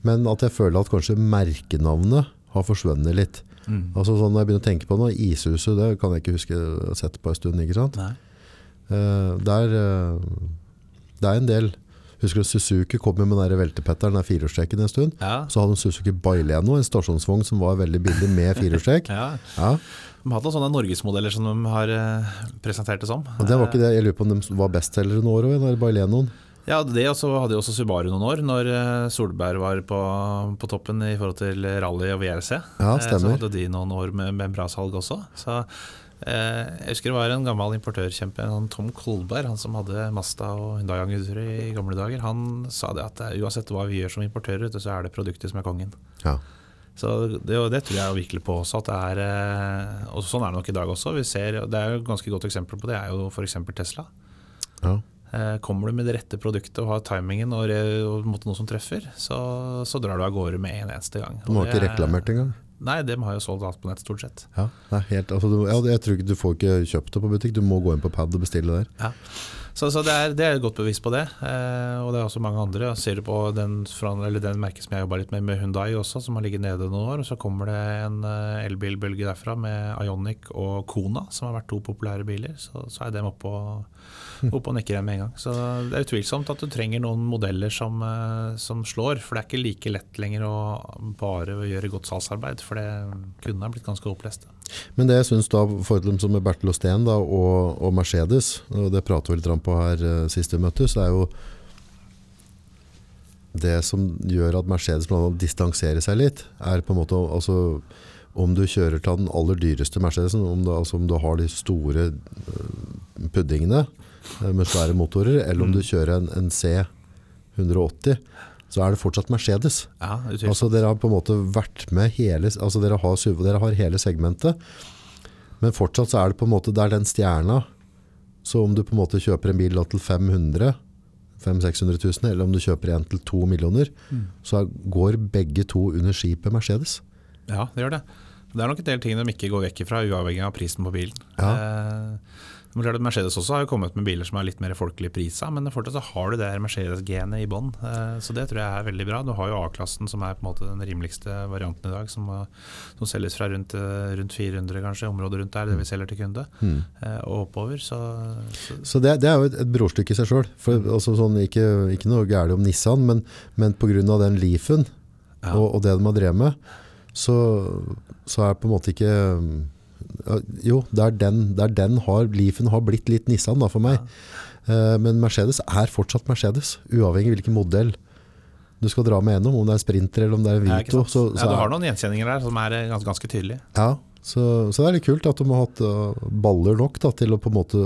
men at jeg føler at kanskje merkenavnet har forsvunnet litt. Mm. Altså sånn Når jeg begynner å tenke på det, Ishuset det kan jeg ikke huske å ha sett på en stund. ikke sant? Nei. Eh, det, er, eh, det er en del Husker du Suzuki kom med den der veltepetteren, den firehjulstrekken en stund. Ja. Så hadde de Suzuki Baileno, en stasjonsvogn som var veldig billig med firehjulstrekk. ja. Ja, De har hatt noen sånne norgesmodeller som de har eh, presentert det som. og det var ikke det. Jeg lurer på om de var bestselgere noen år òg, den der Bailenoen. Ja, det også hadde jo også Subaru noen år, når eh, Solberg var på, på toppen i forhold til rally og VRC. Ja, Eh, stemmer. Så hadde de noen år med, med bra salg også. Så eh, Jeg husker det var en gammel importørkjempe, Tom Kolberg, han som hadde Masta og Hyundai Angudur i gamle dager. Han sa det at uansett hva vi gjør som importører, så er det produktet som er kongen. Ja. Så det, det tror jeg virkelig på også. At det er, og sånn er det nok i dag også. Vi ser, det er jo et ganske godt eksempel på det, er jo f.eks. Tesla. ja. Eh, Kommer du med det rette produktet og har timingen og, og noe som treffer, så, så drar du av gårde med en eneste gang. De har ikke er- reklamert engang. Nei, de har jo solgt alt på nett, stort sett. Ja, helt, altså, du, ja, jeg tror ikke du får ikke kjøpt det på butikk. Du må gå inn på pad og bestille der. Ja. Så, så det, er, det er et godt bevis på det. Eh, og det er også mange andre. Ser du på den, fra, eller den merket som jeg jobba litt med, med Hundai også, som har ligget nede noen år. Og så kommer det en eh, elbilbølge derfra med Ionic og Kona, som har vært to populære biler. Så, så er dem oppe og, oppe og nikker igjen med en gang. Så det er utvilsomt at du trenger noen modeller som, eh, som slår. For det er ikke like lett lenger å bare gjøre godt salgsarbeid, for det, kunne ha blitt ganske oppleste. Men det jeg synes da, for dem som Bertel og Steen da, og, og Mercedes, og det prater vi litt om på her eh, sist vi møttes, er jo det som gjør at Mercedes distanserer seg litt, er på en måte altså, om du kjører til den aller dyreste Mercedesen, om du, altså, om du har de store øh, puddingene med svære motorer, eller om du kjører en, en C180, så er det fortsatt Mercedes. Ja. Altså dere har på en måte vært med hele, altså dere har, SUV, dere har hele segmentet, men fortsatt så er det på en måte, det er den stjerna, så om du på en måte kjøper en bil til 500 500-600 000, eller om du kjøper en til 2 millioner, så er- går begge to under skipet Mercedes. Ja, det gjør det. Det er nok en del ting de ikke går vekk ifra, uavhengig av prisen på bilen. Ja. Eh, men klart at Mercedes også har jo kommet med biler som er litt mer folkelig prisa, men fortsatt så har du det Mercedes-genet i bånn. Eh, så det tror jeg er veldig bra. Du har jo A-klassen, som er på en måte den rimeligste varianten i dag, som, eh, som selges fra rundt, eh, rundt 400 kanskje, området rundt der, det vi selger til kunde, eh, og oppover. Så, så Så det, det er jo et, et brorstykke i seg selv. Altså sånn, ikke, ikke noe gærent om Nissan, men, men av den Leafen Ja. og, og det de har drevet med, så, så er på en måte ikke Jo, det er den, det er den har, Leafen har blitt litt Nissan da, for meg. Ja. men Mercedes er fortsatt Mercedes, uavhengig av hvilken modell du skal dra med gjennom. Om det er Sprinter eller om det er en Vito. sant? Så, ja, du har noen gjenkjenninger der som er eh, ganske, ganske tydelige. ja, så, så det er litt kult at de har hatt uh, baller nok da, til å på en måte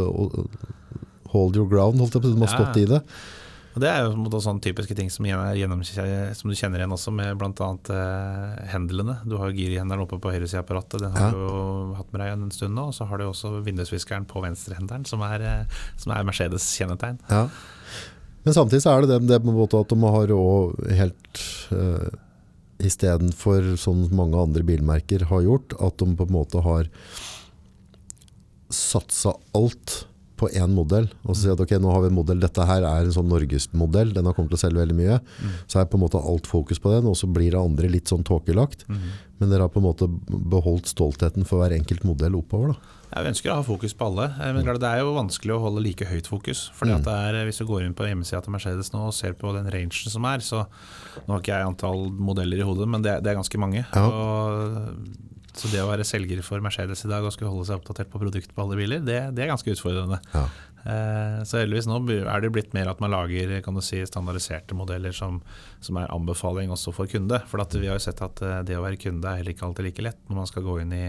hold your ground, holdt jeg på å si. De har stått i det. Og Det er jo på måte sånne typiske ting som, gjennom, som du kjenner igjen også med bl.a. Eh, hendlene. Du har girhenderen oppe på høyresida av apparatet, den har Ja. du jo hatt med deg en stund nå. Og så har du også vindusviskeren på venstrehenderen, som er, eh, som er Mercedes kjennetegn. Ja. Men samtidig så er det det, det på en måte at de har også helt uh, Istedenfor som mange andre bilmerker har gjort, at de på en måte har satsa alt på én modell. Og så sier at ok, nå har vi en modell, dette her er en sånn norgesmodell, den har kommet til å selge veldig mye. Så er på en måte alt fokus på den, og så blir det andre litt sånn tåkelagt. Men dere har på en måte beholdt stoltheten for hver enkelt modell oppover. da. Ja, vi ønsker å ha fokus på alle, eh, men det er jo vanskelig å holde like høyt fokus. Fordi at det er, eh, Hvis du går inn på hjemmesida til Mercedes nå og ser på den rangen som er, så nå har ikke jeg antall modeller i hodet, men det, det er ganske mange. Ja. Og, så det å være selger for Mercedes i dag og skulle holde seg oppdatert på produkt på alle biler, det, det er ganske utfordrende. Ja. Eh, Så heldigvis nå er det blitt mer at man lager si, standardiserte modeller som, som er anbefaling også for kunde. For at vi har jo sett at eh, det å være kunde er heller ikke alltid like lett når man skal gå inn i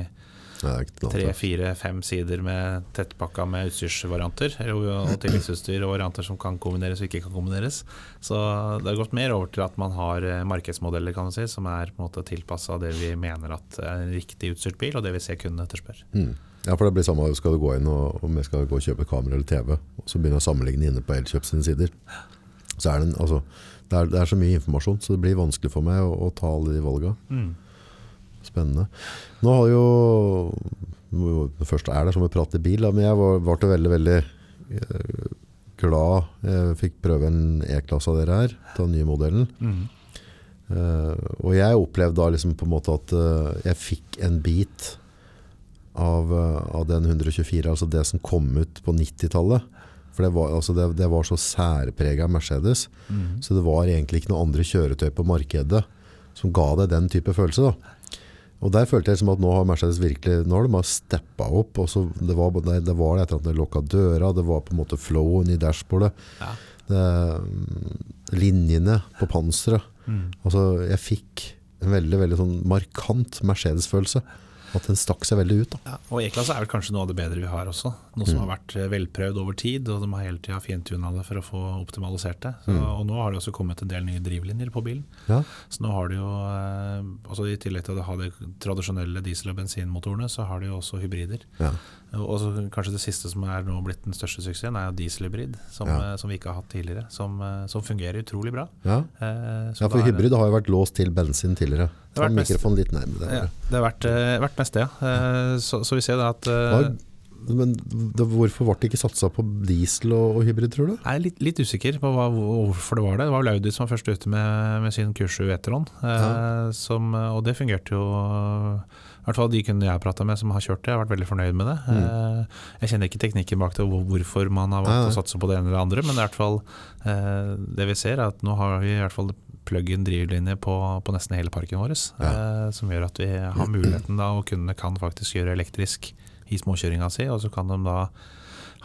Nei, det er ikke noe tre, annet. fire, fem sider med tettpakka med utstyrsvarianter. Og, tilleggsutstyr og varianter som kan kombineres og ikke kan kombineres. Så det har gått mer over til at man har eh, markedsmodeller kan man si, som er på en måte tilpassa det vi mener at er en riktig utstyrt bil, og det vi ser kundene etterspør. Mm. Ja, for det blir samme skal du gå inn og om jeg skal gå og kjøpe kamera eller TV, og så begynner jeg å sammenligne inne på Elkjøp sine sider. Så er det, en, altså, det, er, det er så mye informasjon, så det blir vanskelig for meg å, å ta alle de valga. Spennende. Nå har jo Det første er det som å prate bil, da, men jeg var, ble veldig, veldig eh, glad jeg fikk prøve en E-klasse av dere her, den nye modellen. Eh, og jeg opplevde da liksom på en måte at uh, jeg fikk en bit av, uh, av den 124, altså det som kom ut på 90-tallet. For det var, altså det, det var så særprega Mercedes, så det var egentlig ikke noen andre kjøretøy på markedet som ga deg den type følelse. da. Og der følte jeg som at nå har Mercedes virkelig Nå har de steppa opp. Og så det, var, det, det var et etter at de lukka døra, det var på en måte flowen i dashbordet. Ja. Det, mm, linjene på panseret. Altså, jeg fikk en veldig, veldig sånn markant Mercedes-følelse. At den stakk seg veldig ut. Ja, og E-klasse er vel kanskje noe av det bedre vi har også. Noe som har vært eh, velprøvd over tid, og de har hele tida fintuna det for å få optimalisert det. Så, Og nå har det også kommet en del nye drivlinjer på bilen. Ja. Så nå har du jo, eh, altså I tillegg til å ha de tradisjonelle diesel- og bensinmotorene, så har de jo også hybrider. Ja. Og så kanskje det siste som er nå blitt den største suksessen, er dieselhybrid, som, Ja. eh, som vi ikke har hatt tidligere. Som, eh, som fungerer utrolig bra. Ja. Eh, ja, for det- hybrid har jo vært låst til bensin tidligere. Det har vært mest- litt nærme, det, Ja, det har vært, eh, vært mest det, ja. Eh, Så, så vi ser da at eh, Men det, hvorfor ble det ikke satsa på diesel og, og hybrid, tror du? Jeg er litt, litt usikker på hva, hvorfor det var det. Det var vel Audi som var først ute med, med sin Q7 Eteron. Eh, ja. og det fungerte jo hvert fall de kundene jeg har prata med som har kjørt det, har vært veldig fornøyd med det. Mm. jeg kjenner ikke teknikken bak det og hvorfor man har valgt å satse på det ene eller det andre, men i hvert fall eh, det vi ser, er at nå har vi i hvert fall plug-in drivlinje på, på nesten hele parken vår. ja. som gjør at vi har muligheten da, og kundene kan faktisk gjøre elektrisk i småkjøringa si, og så kan de da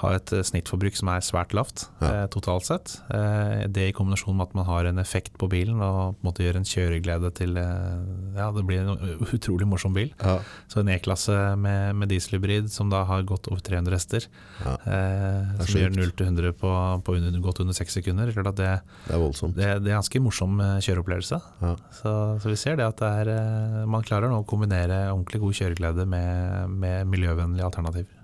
har et eh, snittforbruk som er svært lavt Ja. eh, totalt sett. Eh, det i kombinasjon med at man har en effekt på bilen og på en måte gjør en kjøreglede til Ja, det blir en utrolig morsom bil. Ja. Så en E-klasse med, med dieselhybrid som da har gått over 300 hester, Ja. eh, som gjør 0 til 100 på, på under, godt under 6 sekunder, det, Det er voldsomt. det, det er ganske morsom kjøreopplevelse. Ja. Så, så vi ser det at det er, man klarer nå å kombinere ordentlig god kjøreglede med, med miljøvennlige alternativer.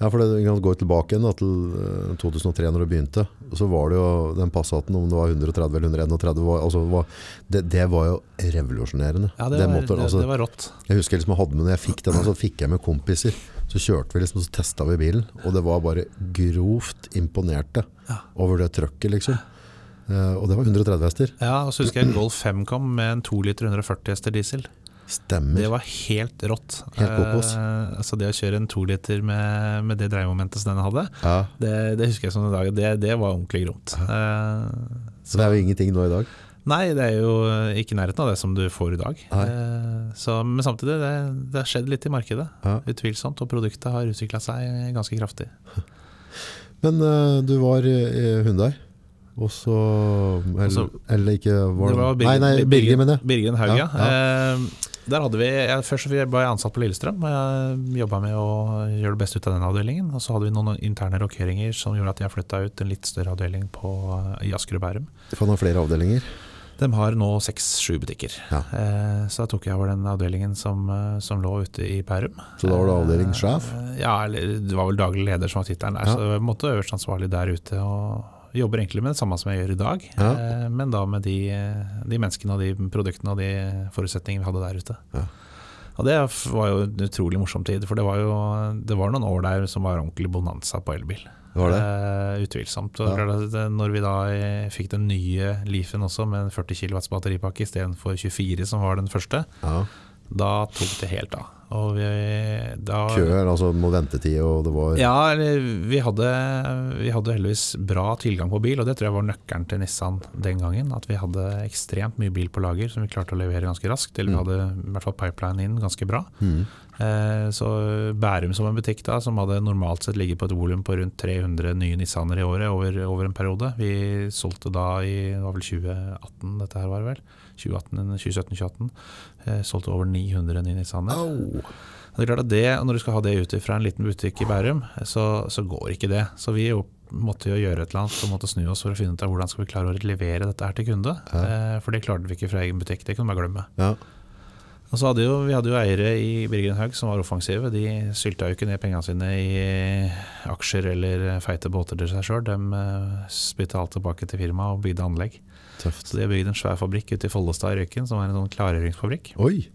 Ja, for det vi kan gå tilbake igjen da, til eh, 2003 når det begynte. Så var det jo den Passaten, om det var 130 eller 131, var, altså, var, det, det var jo revolusjonerende. Ja, det, var, det, altså, det var rått. Jeg husker liksom jeg hadde med når jeg fikk den, så fikk jeg med kompiser. Så kjørte vi liksom, så testa vi bilen, og det var bare grovt imponerte over det trøkket, liksom. Eh, og det var 130 hester. Ja, og så husker jeg Golf 5 kom med en 2 liter 140 hester diesel. Stemmer. Det var helt rått. Helt kokos. Eh, altså det å kjøre en 2 liter med, med det dreiemomentet som den hadde, Ja, det, det husker jeg som en dag. Det, det var ordentlig gromt. Eh, så det er jo ingenting nå i dag. Nei, det er jo ikke nærheten av det som du får i dag. Eh, så, men samtidig, det, det har skjedd litt i markedet. Ja. Utvilsomt. Og produktet har utvikla seg ganske kraftig. Men uh, du var i i Hyundai, og så Eller, eller ikke var, Det var Nei, nei, Birger, mener jeg. Birger Haug, ja. Ja, Eh, der hadde vi, jeg, Først var ble jeg ansatt på Lillestrøm. og jobba med å gjøre det beste ut av den avdelingen. Og så hadde vi noen interne rokeringer som gjorde at jeg flytta ut en litt større avdeling på, i Asker og Bærum. For han har flere avdelinger. De har nå seks-sju butikker. Ja. Eh, så da tok jeg over den avdelingen som, eh, som lå ute i Bærum. Så da var du avdelingssjef? Eh, Ja, eller det var vel daglig leder som var tittelen der. Ja. Så jeg måtte øverst ansvarlig der ute. og Jobber egentlig med det samme som jeg gjør i dag, Ja. eh, men da med de, de menneskene og de produktene og de forutsetningene vi hadde der ute. Ja. Og det var jo en utrolig morsom tid, for det var jo det var noen år der som var ordentlig bonanza på elbil. Var det? Eh, utvilsomt. Og Ja. det- Når vi da eh, fikk den nye Leafen også, med en 40 kW batteripakke istedenfor 24 som var den første, Ja. Da tok det helt av. Og vi, da, Køer, altså må ventetid, og det var ja, vi hadde, vi hadde heldigvis bra tilgang på bil, og det tror jeg var nøkkelen til Nissan den gangen. At vi hadde ekstremt mye bil på lager som vi klarte å levere ganske raskt. Eller vi hadde i hvert fall pipeline inn ganske bra. Mm. Eh, så Bærum som en butikk da, som hadde normalt sett ligget på et volum på rundt 300 nye Nissaner i året over, over en periode. Vi solgte da i det var vel 2018, dette her var det vel. 2017-2018. Eh, solgte over 900 nye Nissaner. Oh. Det er klart at det, Når du skal ha det ut fra en liten butikk i Bærum, så, så går ikke det. Så vi jo, måtte jo gjøre et eller annet og måtte snu oss for å finne ut av hvordan skal vi klare å levere dette her til kunde. Ja. for det klarte vi ikke fra egen butikk, det kunne vi bare glemme. Ja. Og så hadde jo, Vi hadde jo eiere i Birgen Haug som var offensive. De sylta jo ikke ned pengene sine i aksjer eller feite båter til seg sjøl. De eh, spytta alt tilbake til firmaet og bygde anlegg. Tøft. Så de har bygd en svær fabrikk ute i Follestad i Røyken, som er en sånn klargjøringsfabrikk. Oi!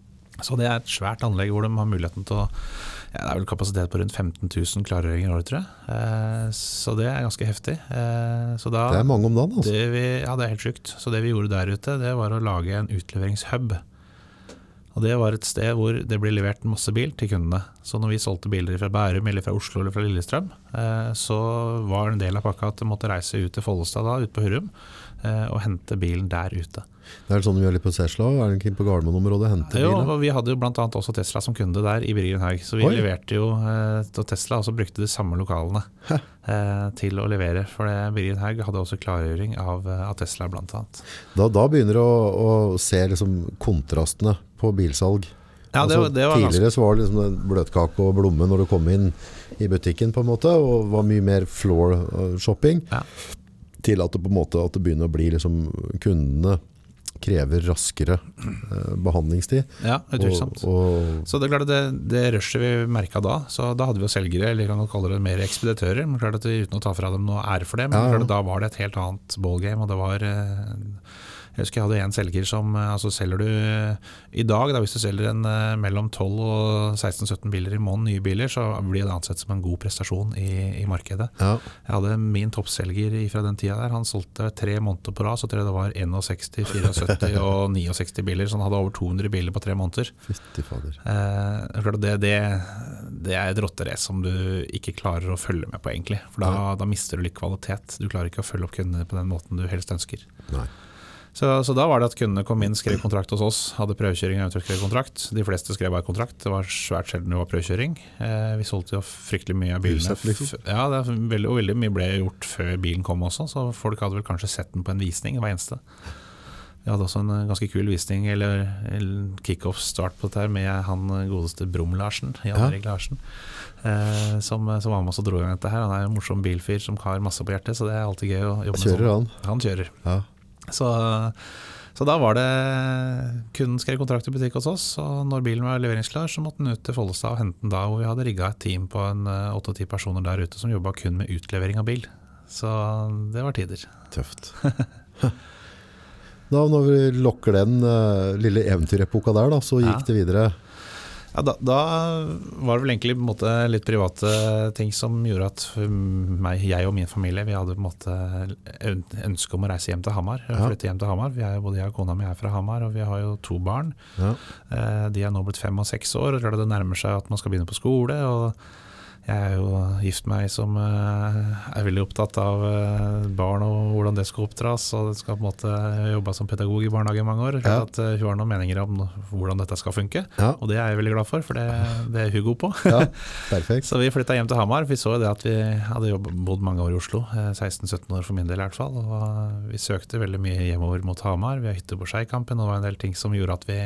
Så det er et svært anlegg hvor de har muligheten til å ja, Det er vel kapasitet på rundt 15 000 klargjøringer i året, tror jeg. Eh, så det er ganske heftig. Eh, så da, Det er mange om dagen, altså. det vi, ja, det er helt sjukt. Så det vi gjorde der ute, det var å lage en utleveringshub. Og Det var et sted hvor det ble levert masse bil til kundene. Så når vi solgte biler fra Bærum eller fra Oslo eller fra Lillestrøm, eh, så var en del av pakka at de måtte reise ut til Follestad da, ut på Hurum, og hente bilen der ute. Det er sånn vi gjør litt på Tesla, er det ikke på Gardermoen-området hente Jo, bilen? og vi hadde jo annet også Tesla som kunde der i Birgen Så vi Oi. leverte jo eh, til Tesla, og så brukte de samme lokalene eh, til å levere. For det, hadde også klargjøring av, eh, av Tesla, annet. Da, da begynner du å, å se liksom kontrastene på bilsalg. Ja, det, altså, var- det var tidligere så var det liksom bløtkake og blomme når du kom inn i butikken, på en måte, og var mye mer floor shopping. Ja. Til at det på en måte at det begynner å bli liksom kundene krever raskere eh, behandlingstid. Ja, utvilsomt. Så det er klart det, det rushet vi merka da, så da hadde vi jo selgere, eller kan kalle det mer ekspeditører. Men klart at vi Uten å ta fra dem noe ære for det, men Ja, ja. da var det et helt annet ballgame. Og det var eh, Jeg husker jeg hadde en selger som eh, altså Selger du eh, i dag, da, hvis du selger en eh, mellom 12 og 16-17 biler i måneden, nye biler, så blir det ansett som en god prestasjon i, i markedet. ja, Jeg hadde min toppselger fra den tida der. Han solgte tre måneder på rad, så tror jeg det var 61, 74 og 69 biler. Så han hadde over 200 biler på tre måneder. Eh, det det, det, er et rotterace som du ikke klarer å følge med på, egentlig. For da, da mister du litt kvalitet. Du klarer ikke å følge opp kundene på den måten du helst ønsker. Nei. Så, så da var det at kundene kom inn, skrev kontrakt hos oss, hadde prøvekjøring og eventuelt skrev kontrakt. De fleste skrev bare kontrakt, det var svært sjelden det var prøvekjøring. Eh, vi solgte jo fryktelig mye av bilene. Liksom. Ja, det veldig, og veldig mye ble gjort før bilen kom også, så folk hadde vel kanskje sett den på en visning hver eneste. Vi hadde også en eh, ganske kul visning, eller, eller kickoff-start på dette her med han eh, godeste Brum-Larsen, Jan Ja. Larsen, eh, som, som var med oss og dro i gang dette her. Han er en morsom bilfyr som har masse på hjertet, så det er alltid gøy å jobbe med. Sånn. han. Han kjører. Ja. Så, så da var det Kunden skrev kontrakt i butikk hos oss, og når bilen var leveringsklar, så måtte den ut til Follestad og hente den da, hvor vi hadde rigga et team på en eh, åtte-ti personer der ute som jobba kun med utlevering av bil. Så det var tider. Tøft. Da når vi lokker den uh, lille eventyrepoka der, da, så gikk Ja. det videre. Ja, da, da var det vel egentlig på en måte litt private ting som gjorde at meg, jeg og min familie vi hadde på en måte øn- ønske om å reise hjem til Hamar. Ja. Flytte hjem til Hamar. Vi er både jeg og kona mi er fra Hamar, og vi har jo to barn. Ja. Eh, De er nå blitt fem og seks år, og det nærmer seg at man skal begynne på skole. og Jeg er jo gift meg som eh, er veldig opptatt av eh, barn og hvordan det skal oppdras. og det skal på en måte jobba som pedagog i barnehage i mange år. Ja. At eh, Hun har noen meninger om hvordan dette skal funke, Ja. og det er jeg veldig glad for, for det, det er hun god på. ja, perfekt. Så vi flytta hjem til Hamar. Vi så jo det at vi hadde jobbet, bodd mange år i Oslo. eh, 16-17 år for min del i hvert fall. Og vi søkte veldig mye hjemover mot Hamar. Vi har hytte på Skeikampen, og det var en del ting som gjorde at vi,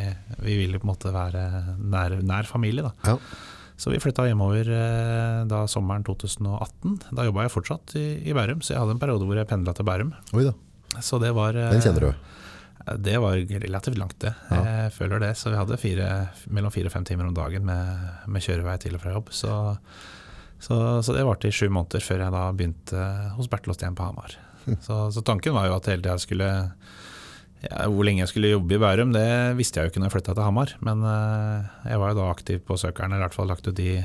vi ville på en måte være nær, nær familie. da. Ja. Så vi flytta hjemover eh, da sommeren 2018. Da jobba jeg fortsatt i, i Bærum, så jeg hadde en periode hvor jeg pendla til Bærum. Oi da, Så det var eh, den kjenner du. Det var relativt langt, det. Ja. Jeg føler det. Så vi hadde fire, mellom fire og fem timer om dagen med, med kjørevei til og fra jobb. Så, så, så det varte i sju måneder før jeg da begynte hos Bertelåstien på Hamar. Så, så tanken var jo at hele tida skulle ja, Hvor lenge jeg skulle jobbe i Bærum, det visste jeg jo ikke når jeg flytta til Hamar. Men eh, jeg var jo da aktiv på søkerne, eller i hvert fall lagt ut de,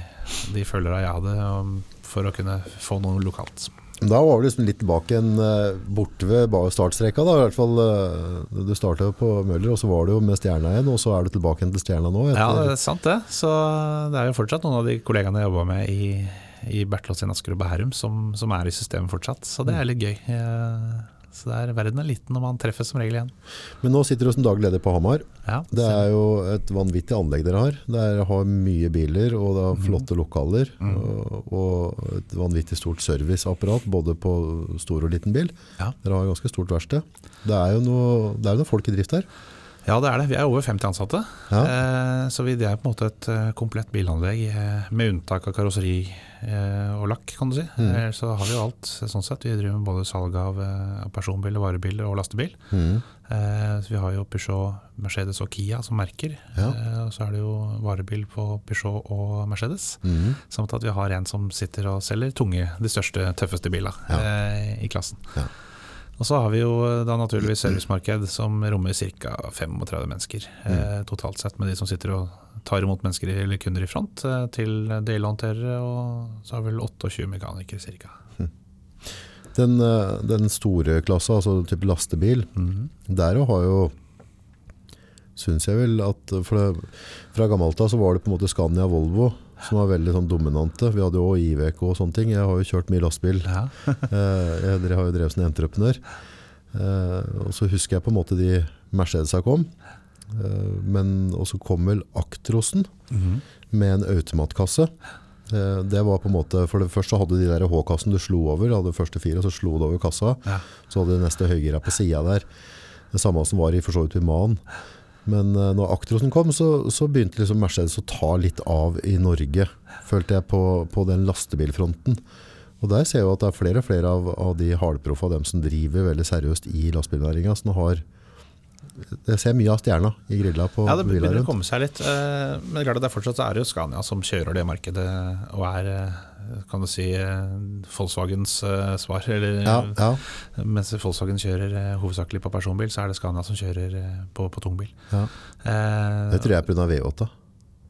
de følgere jeg hadde, for å kunne få noe lokalt. Da var du liksom litt tilbake igjen eh, borte ved startstreka. Da. I hvert fall, eh, du starta på Møller, og så var du jo med Stjerna igjen, og så er du tilbake igjen til Stjerna nå. Ja, det er sant det. Så det er jo fortsatt noen av de kollegaene jeg jobba med i, i Bertelåsen Asker og Bærum som, som er i systemet fortsatt. Så det er litt gøy. Eh, Så det er, verden er liten når man treffes som regel igjen. Men nå sitter du som daglig leder på Hamar. Ja, Det er jo et vanvittig anlegg dere har. Dere har mye biler, og det Mhm. er flotte lokaler. Og, og et vanvittig stort serviceapparat, både på stor og liten bil. Ja. Dere har ganske stort verksted. Det er jo noe, det er noe folk i drift her. Ja, det er det. Vi er over 50 ansatte. Ja. Eh, så vi, er på en måte et eh, komplett bilanlegg, eh, med unntak av karosseri eh, og lakk, kan du si. Mm. Så har vi jo alt sånn sett. Vi driver med både salg av, av personbiler, varebiler og lastebil. Mm. Eh, så vi har jo Peugeot, Mercedes og Kia som merker. Ja. Eh, og så er det jo varebil på Peugeot og Mercedes. Mm. Samt at vi har en som sitter og selger tunge, de største, tøffeste bilene eh, i klassen. Ja. Og så har vi jo da naturligvis servicemarked som rommer ca. 35 mennesker eh, totalt sett, med de som sitter og tar imot mennesker eller kunder i front, eh, til delhåndterere, og så har vi vel 28 mekanikere ca. Den, eh, den store klassa, altså type lastebil, Mhm. der har jo Syns jeg vel at det, Fra gammelt av så var det på en måte Scania Volvo som var veldig sånn dominante. Vi hadde jo IVK og sånne ting. Jeg har jo kjørt mye lastebil. Ja. Eh, jeg, har jo drevet som entreprenør. Eh, og så husker jeg på en måte de Mercedesa kom. Eh, men også kom vel Actrosen Mhm. med en automatkasse. Det var på en måte, For det første hadde de der H-kassen du slo over. Du hadde de første fire, så slo du over kassa. Ja. Så hadde du neste høygira på sida der. Det samme som var i for så vidt Human. Men uh, når Actrosen kom, så, så begynte liksom Mercedes å ta litt av i Norge, følte jeg, på, på den lastebilfronten. Og der ser jeg jo at det er flere og flere av, av de hardproffa, dem som driver veldig seriøst i lastebilnæringa, som har Jeg ser mye av stjerna i grilla på Ja, det begynner å komme seg litt. eh, Men det er det er fortsatt er det jo Scania som kjører det markedet, og er eh, kan du si eh, Volkswagens svar. Eller, Ja, ja, Mens Volkswagen kjører hovedsakelig på personbil, så er det Scania som kjører på, på tungbil. ja. Det tror jeg er pga. V8.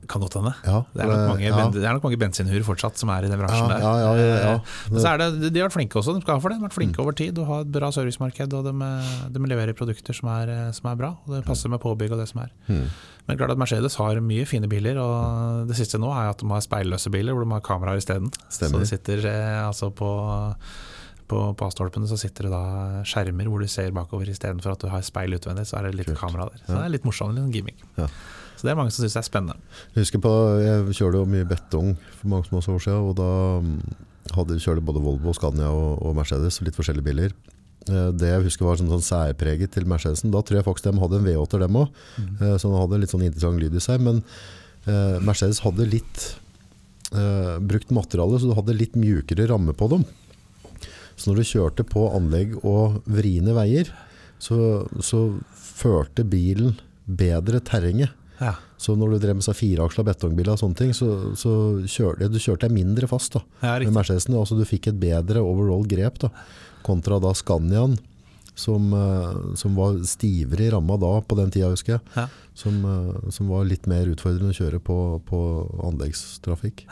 Kan godt hende. Ja, Det er, nok mange, ja. det er nok mange bensinhuer fortsatt som er i den bransjen der. ja, ja, ja. Eh, Men så er det, de har vært flinke også, de skal ha for det. De har vært flinke over tid og har et bra servicemarked. Og de, eh, de leverer produkter som er, eh, som er bra, og det passer med påbygg og det som er. Mm. Men klart at Mercedes har mye fine biler, og det siste nå er at de har speilløse biler hvor de har kameraer isteden. Så det sitter altså på, På, på A-stolpene så sitter det da skjermer hvor du ser bakover istedenfor at du har speil utvendig. Så er det litt Kult. kamera der. Så det er litt morsomt. Litt gimmick. Ja. Så det er mange som syns det er spennende. Jeg husker på, jeg kjørte jo mye betong for mange masse år siden, og da hadde jeg kjørte både Volvo, Scania og, og Mercedes, litt forskjellige biler. Eh, Det jeg husker var sånn, sånn særpreget til Mercedesen. Da tror jeg faktisk de hadde en V8 dem òg, så den hadde litt sånn interessant lyd i seg. Men eh, Mercedes hadde litt eh, brukt materiale, så du hadde litt mjukere ramme på dem. Så når du kjørte på anlegg og vriene veier, så, så førte bilen bedre terrenget. Ja, Så når du drev med seg fireaksla betongbiler og sånne ting, så, så kjørte du kjørte deg mindre fast da. ja Med. Mercedesen, altså du fikk et bedre overall grep da. Kontra da Scaniaen, som, eh, som var stivere i ramma da på den tida, husker jeg. Ja. Som, eh, som var litt mer utfordrende å kjøre på, på anleggstrafikk.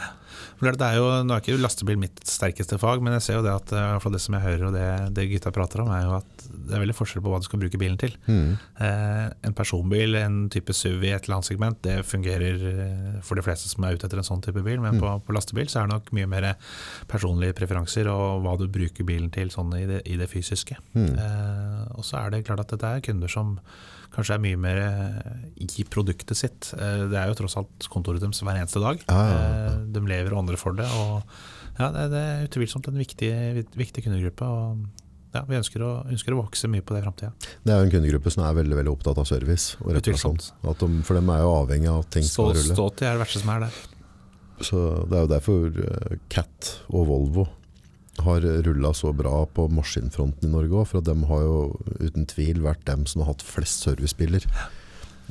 For det er jo, Nå er ikke lastebil mitt sterkeste fag, men jeg ser jo det at eh, det som jeg hører og det, det gutta prater om, er jo at det er veldig forskjell på hva du skal bruke bilen til. Mm. Eh, en personbil, en type SUV i et eller annet segment, det fungerer eh, for de fleste som er ute etter en sånn type bil. Men på, på lastebil så er det nok mye mer personlige preferanser og hva du bruker bilen til sånn i, det, i det fysiske. Eh, og så er det klart at dette er kunder som kanskje er mye mer i produktet sitt. Det er jo tross alt kontoret deres hver eneste dag. Ah, ja, ja. De lever og andre for det. Og ja, det, det er utvilsomt en viktig, viktig kundegruppe. og ja, Vi ønsker å, ønsker å vokse mye på det i framtida. Det er jo en kundegruppe som er veldig, veldig opptatt av service og reparasjon. De, for de er jo avhengig av at ting Stå, skal rulle. stå til er det verste som er der. Så det er jo derfor eh, Cat og Volvo har rulla så bra på maskinfronten i Norge òg. For at de har jo uten tvil vært dem som har hatt flest servicebiler. Og,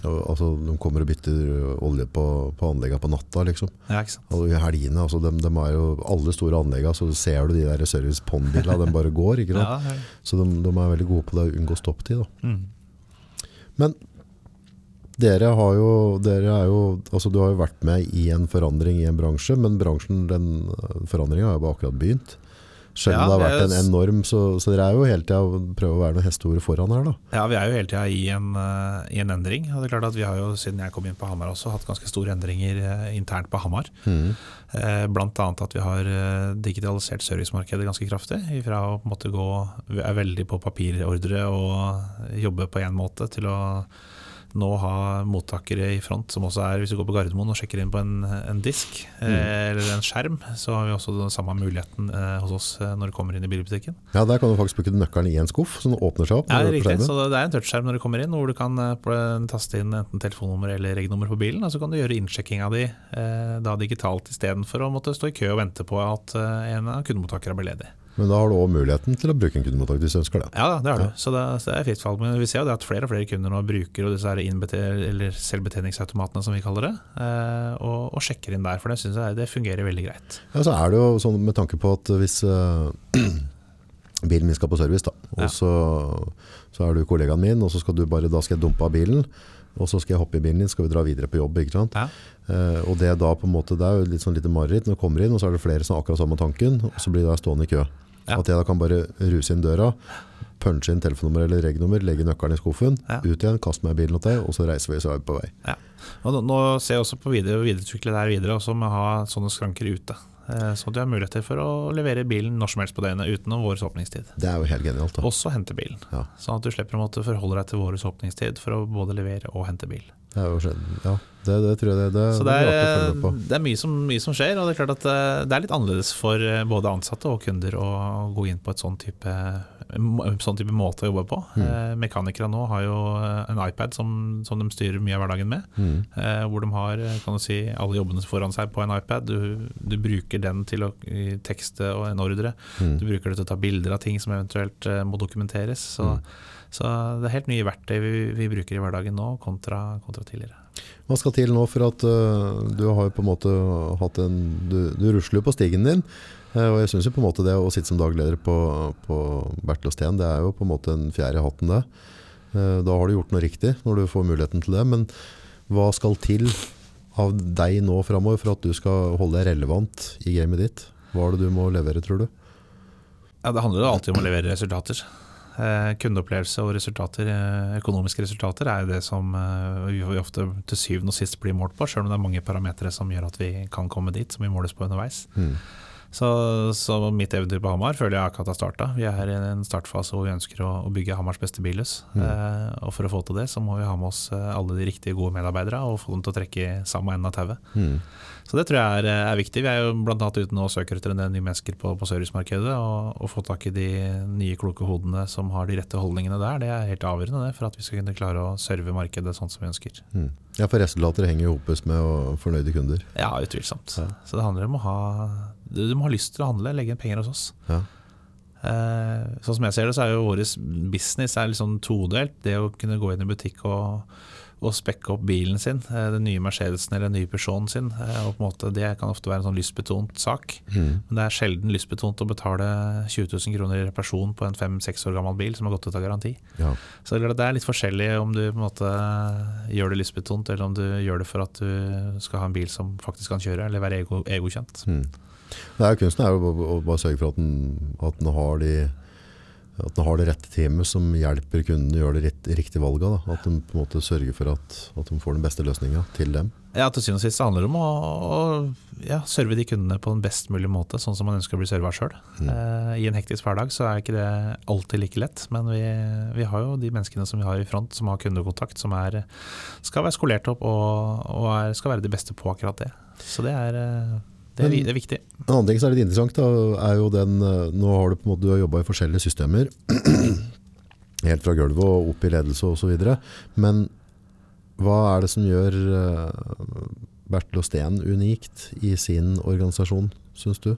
altså, de kommer og bytter olje på, på anleggene på natta, liksom. Ja? Og i helgene, altså, de, de er jo alle store anleggene, så ser du de der service pond-bilene, de bare går. ikke sant? Ja. Så de, de er veldig gode på det å unngå stopptid. Mm. Men dere har jo, dere er jo altså Du har jo vært med i en forandring i en bransje, men bransjen, den forandringa har jo bare akkurat begynt. Selv om Ja, det har vært en enorm, så, så dere er jo hele tida prøver å være noen hestehore foran her, da. Ja, vi er jo hele tida i, en, eh, i en endring. Og det er klart at Vi har jo siden jeg kom inn på Hamar også hatt ganske store endringer uh, internt på Hamar. Eh, Blant annet at vi har digitalisert servicemarkedet ganske kraftig. Fra å på en måte gå vi er veldig på papirordre og jobbe på én måte, til å nå ha mottakere i front, som også er Hvis du går på Gardermoen og sjekker inn på en, en disk mm. eller en skjerm, så har vi også den samme muligheten eh, hos oss eh, når du kommer inn i bilbutikken. Ja, Der kan du faktisk bruke nøkkelen i en skuff, så den åpner seg opp. Ja, det er riktig. Så det er en touchskjerm når du kommer inn, hvor du kan eh, taste inn enten telefonnummer eller regnummer på bilen. Og så kan du gjøre innsjekkinga di eh, da digitalt istedenfor å måtte stå i kø og vente på at eh, en av kundemottakerne blir ledig. Men da har du òg muligheten til å bruke en kundemottaker hvis du ønsker det. Ja det har du. Så det, så det er fritt valg. Men vi ser jo det at flere og flere kunder nå bruker disse eller selvbetjeningsautomatene, som vi kaller det, eh, og, og sjekker inn der. For det syns jeg det fungerer veldig greit. Ja, så er det jo sånn med tanke på at hvis eh, bilen min skal på service, da, og Ja. så, så er du kollegaen min, og så skal du bare, da skal jeg dumpe av bilen, og så skal jeg hoppe i bilen din, skal vi dra videre på jobb, ikke sant? Ja. Uh, og det er da på en måte, det er jo litt sånn lite mareritt når du kommer inn, og så er det flere som har akkurat samme tanken, og så blir det stående i kø. Ja. At jeg da kan bare ruse inn døra, punche inn telefonnummer eller regnummer, legge nøkkelen i skuffen, Ja. ut igjen, kaste meg i bilen til deg, og så reiser vi, så er vi på vei. Ja. Og nå, nå ser jeg også på videre, å videreutvikle det her videre, også må å ha sånne skranker ute. Eh, Så du har muligheter for å levere bilen når som helst på døgnet utenom vår åpningstid. Det er jo helt genialt da. Også hente bilen. Ja. Sånn at du slipper å måtte forholde deg til vår åpningstid for å både levere og hente bil. Det er jo skjedd. Ja, det, det tror jeg det, det, Så det er det er mye, som, mye som skjer, og det er klart at eh, det er litt annerledes for eh, både ansatte og kunder å gå inn på et sånn type, sånn type måte å jobbe på. Mm. Eh, Mekanikere nå har jo eh, en iPad som, som de styrer mye av hverdagen med. Mm. Eh, hvor de har kan du si, alle jobbene foran seg på en iPad. Du, du bruker den til å tekste og en ordre. Mm. Du bruker det til å ta bilder av ting som eventuelt må dokumenteres. Så, Mm. Så det er helt nye verktøy vi, vi bruker i hverdagen nå kontra, kontra tidligere. Hva skal til nå for at uh, du har på en måte hatt en Du, du rusler på stigen din. Uh, og jeg syns jo på en måte det å sitte som dagleder på, på Bertil og Steen, det er jo på en måte en fjerde i hatten, det. Uh, da har du gjort noe riktig når du får muligheten til det. Men hva skal til av deg nå framover for at du skal holde deg relevant i gamet ditt? Hva er det du må levere, tror du? Ja, Det handler jo alltid om å levere resultater. Eh, kundeopplevelse og resultater, eh, økonomiske resultater er jo det som eh, vi ofte til syvende og sist blir målt på, selv om det er mange parametere som gjør at vi kan komme dit, som vi måles på underveis. Mm. Så, så mitt eventyr på Hamar føler jeg akkurat har starta. Vi er i en startfase hvor vi ønsker å, å bygge Hamars beste bilhus. Eh, og for å få til det, så må vi ha med oss eh, alle de riktige gode medarbeidere og få dem til å trekke i samme enden av tauet. Mm. Så det tror jeg er, er viktig. Vi er jo annet ute nå og søker etter en del nye mennesker på, på servicemarkedet. Og, og få tak i de nye kloke hodene som har de rette holdningene der. Det er helt avgjørende det, for at vi skal kunne klare å serve markedet sånn som vi ønsker. Mm. Ja, for resultater henger jo hopes med fornøyde kunder. Ja, utvilsomt. Så det handler om å ha du, må ha lyst til å handle, legge inn penger hos oss. Ja. Eh, sånn som jeg ser det, så er jo vår business er litt sånn todelt. Det å kunne gå inn i butikk og, og spekke opp bilen sin, eh, den nye Mercedesen eller den nye Peugeoten sin. Eh, og på en måte, det kan ofte være en sånn lystbetont sak. Mm. Men det er sjelden lystbetont å betale 20 000 kroner i reparasjon på en fem-seks år gammel bil som har gått ut av garanti. Ja. Så det er det er litt forskjellig om du på en måte gjør det lystbetont, eller om du gjør det for at du skal ha en bil som faktisk kan kjøre, eller være ego, egokjent. Mm. Det er jo kunsten er jo å- bare sørge for at den, at den har de at den har det rette teamet som hjelper kundene å gjøre det riktige valget. Da. At de på en måte sørger for at, at de får den beste løsninga til dem. Ja, til syvende og sist handler det om å, å ja, serve de kundene på den best mulige måte, sånn som man ønsker å bli serva sjøl. Eh, I en hektisk hverdag så er ikke det alltid like lett, men vi, vi har jo de menneskene som vi har i front, som har kundekontakt, som er, skal være skolert opp og, og er, skal være de beste på akkurat det. Så det er, eh, det er, det er viktig. En annen ting som er litt interessant, da, er jo den eh, Nå har du på en måte jobba i forskjellige systemer. Helt fra gulvet og opp i ledelse osv. Men hva er det som gjør eh, Bertil Steen unikt i sin organisasjon, syns du?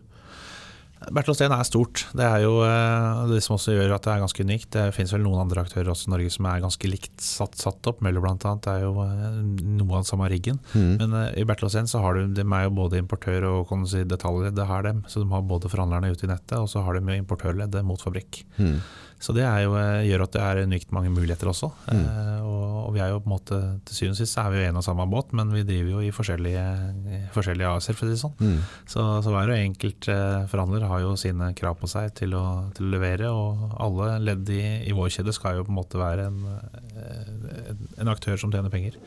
Bertil Steen er stort. Det er jo eh, det som også gjør at det er ganske unikt. Det finnes vel noen andre aktører også i Norge som er ganske likt satt, satt opp. Møller annet er jo eh, noe av den samme riggen. Men eh, i Bertel Steen så har du, de er jo både importør og kan du si, detaljer. Det har dem. Så de har både forhandlerne ute i nettet, og så har de jo importørleddet mot fabrikk. Mm. Så det er jo, eh, gjør at det er unikt mange muligheter også. Eh, og, og vi er jo på en måte til syvende og sist er vi jo en og samme båt, men vi driver jo i forskjellige, forskjellige AS-er, for å si det sånn. Mm. Så, så hver og enkelt eh, forhandler har jo sine krav på seg til å, til å levere, og alle ledd i, i vår kjede skal jo på en måte være en, en aktør som tjener penger.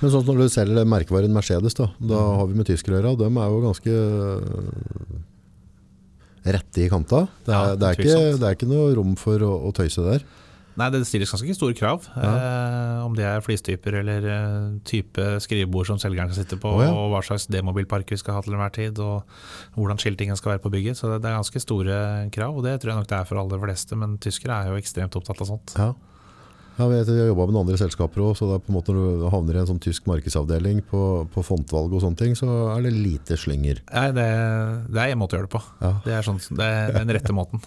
Men sånn når du selger merkevaren Mercedes, da, da har vi med tyskere å gjøre, de er jo ganske rette i kanta. Det er, Ja, det er, ikke, det er ikke noe rom for å, å tøyse der. Nei, det stilles ganske store krav. Eh, om det er flistyper eller eh, type skrivebord som selgeren skal sitte på, oh, ja. og hva slags demobilpark vi skal ha til enhver tid, og hvordan skiltingen skal være på bygget. Så det, det er ganske store krav, og det tror jeg nok det er for alle fleste. Men tyskere er jo ekstremt opptatt av sånt. Ja. Vet, jeg har jobba med noen andre selskaper òg, så når du havner i en sånn tysk markedsavdeling på, på fontvalg og sånne ting, så er det lite slynger. Nei, det, det er en måte å gjøre det på. Ja. Det er, sånn, det er den rette måten.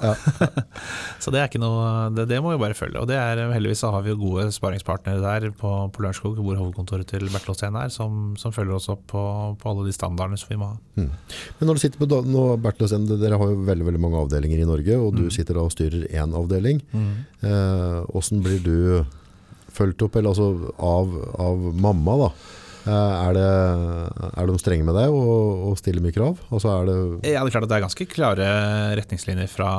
så det er ikke noe det, det må vi bare følge. Og det er, heldigvis så har vi gode sparingspartnere der på, på Lørenskog, hvor hovedkontoret til Bertil Osten er, som, som følger oss opp på, på alle de standardene som vi må ha. Men når du sitter på nå, og dere har jo veldig, veldig mange avdelinger i Norge, og du sitter da og styrer én avdeling. Eh, hvordan blir du fulgt opp eller altså, av, av mamma? da? Eh, er, det, er de strenge med deg og, og stiller mye krav? Altså er det, Ja, det er klart at det er ganske klare retningslinjer fra,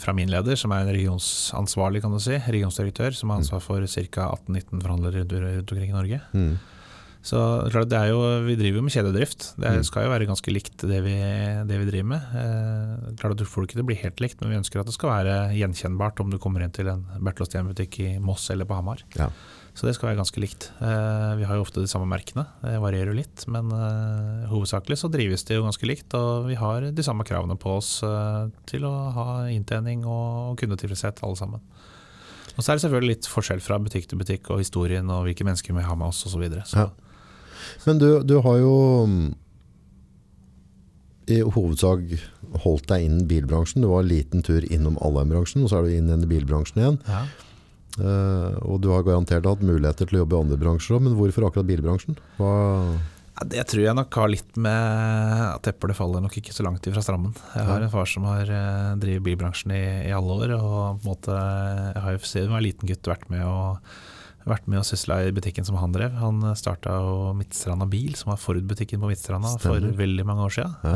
fra min leder, som er en regionsansvarlig, kan du si. Regionsdirektør, som har ansvar for ca. 18-19 forhandlere rundt omkring i Norge. mm, Så det er klart, det jo, vi driver jo med kjededrift. Det er- skal jo være ganske likt det vi, det vi driver med. Eh, klart at Du får det ikke til å bli helt likt, men vi ønsker at det skal være gjenkjennbart om du kommer inn til en Bertil Osten-butikk i Moss eller på Hamar. ja. Så det skal være ganske likt. Eh, vi har jo ofte de samme merkene, det varierer jo litt. Men eh, hovedsakelig så drives det jo ganske likt, og vi har de samme kravene på oss eh, til å ha inntjening og kundetilfredshet alle sammen. Og så er det selvfølgelig litt forskjell fra butikk til butikk og historien og hvilke mennesker vi har med oss osv. Så, videre. så Ja. Men du, du har jo mm, i hovedsak holdt deg innen bilbransjen. Du var en liten tur innom Alheim-bransjen, og så er du inn i bilbransjen igjen. ja. Uh, og du har garantert hatt muligheter til å jobbe i andre bransjer òg, men hvorfor akkurat bilbransjen? Hva, Ja, Det tror jeg nok har litt med at eplet faller nok ikke så langt ifra strammen. Jeg har en far som har eh, drevet bilbransjen i, i alle år, og på en måte, jeg har jo siden jeg var liten gutt vært med og vært med og sysla i butikken som han drev. Han starta Midtstranda Bil, som var Ford-butikken på Midtstranda for veldig mange år siden. Ja.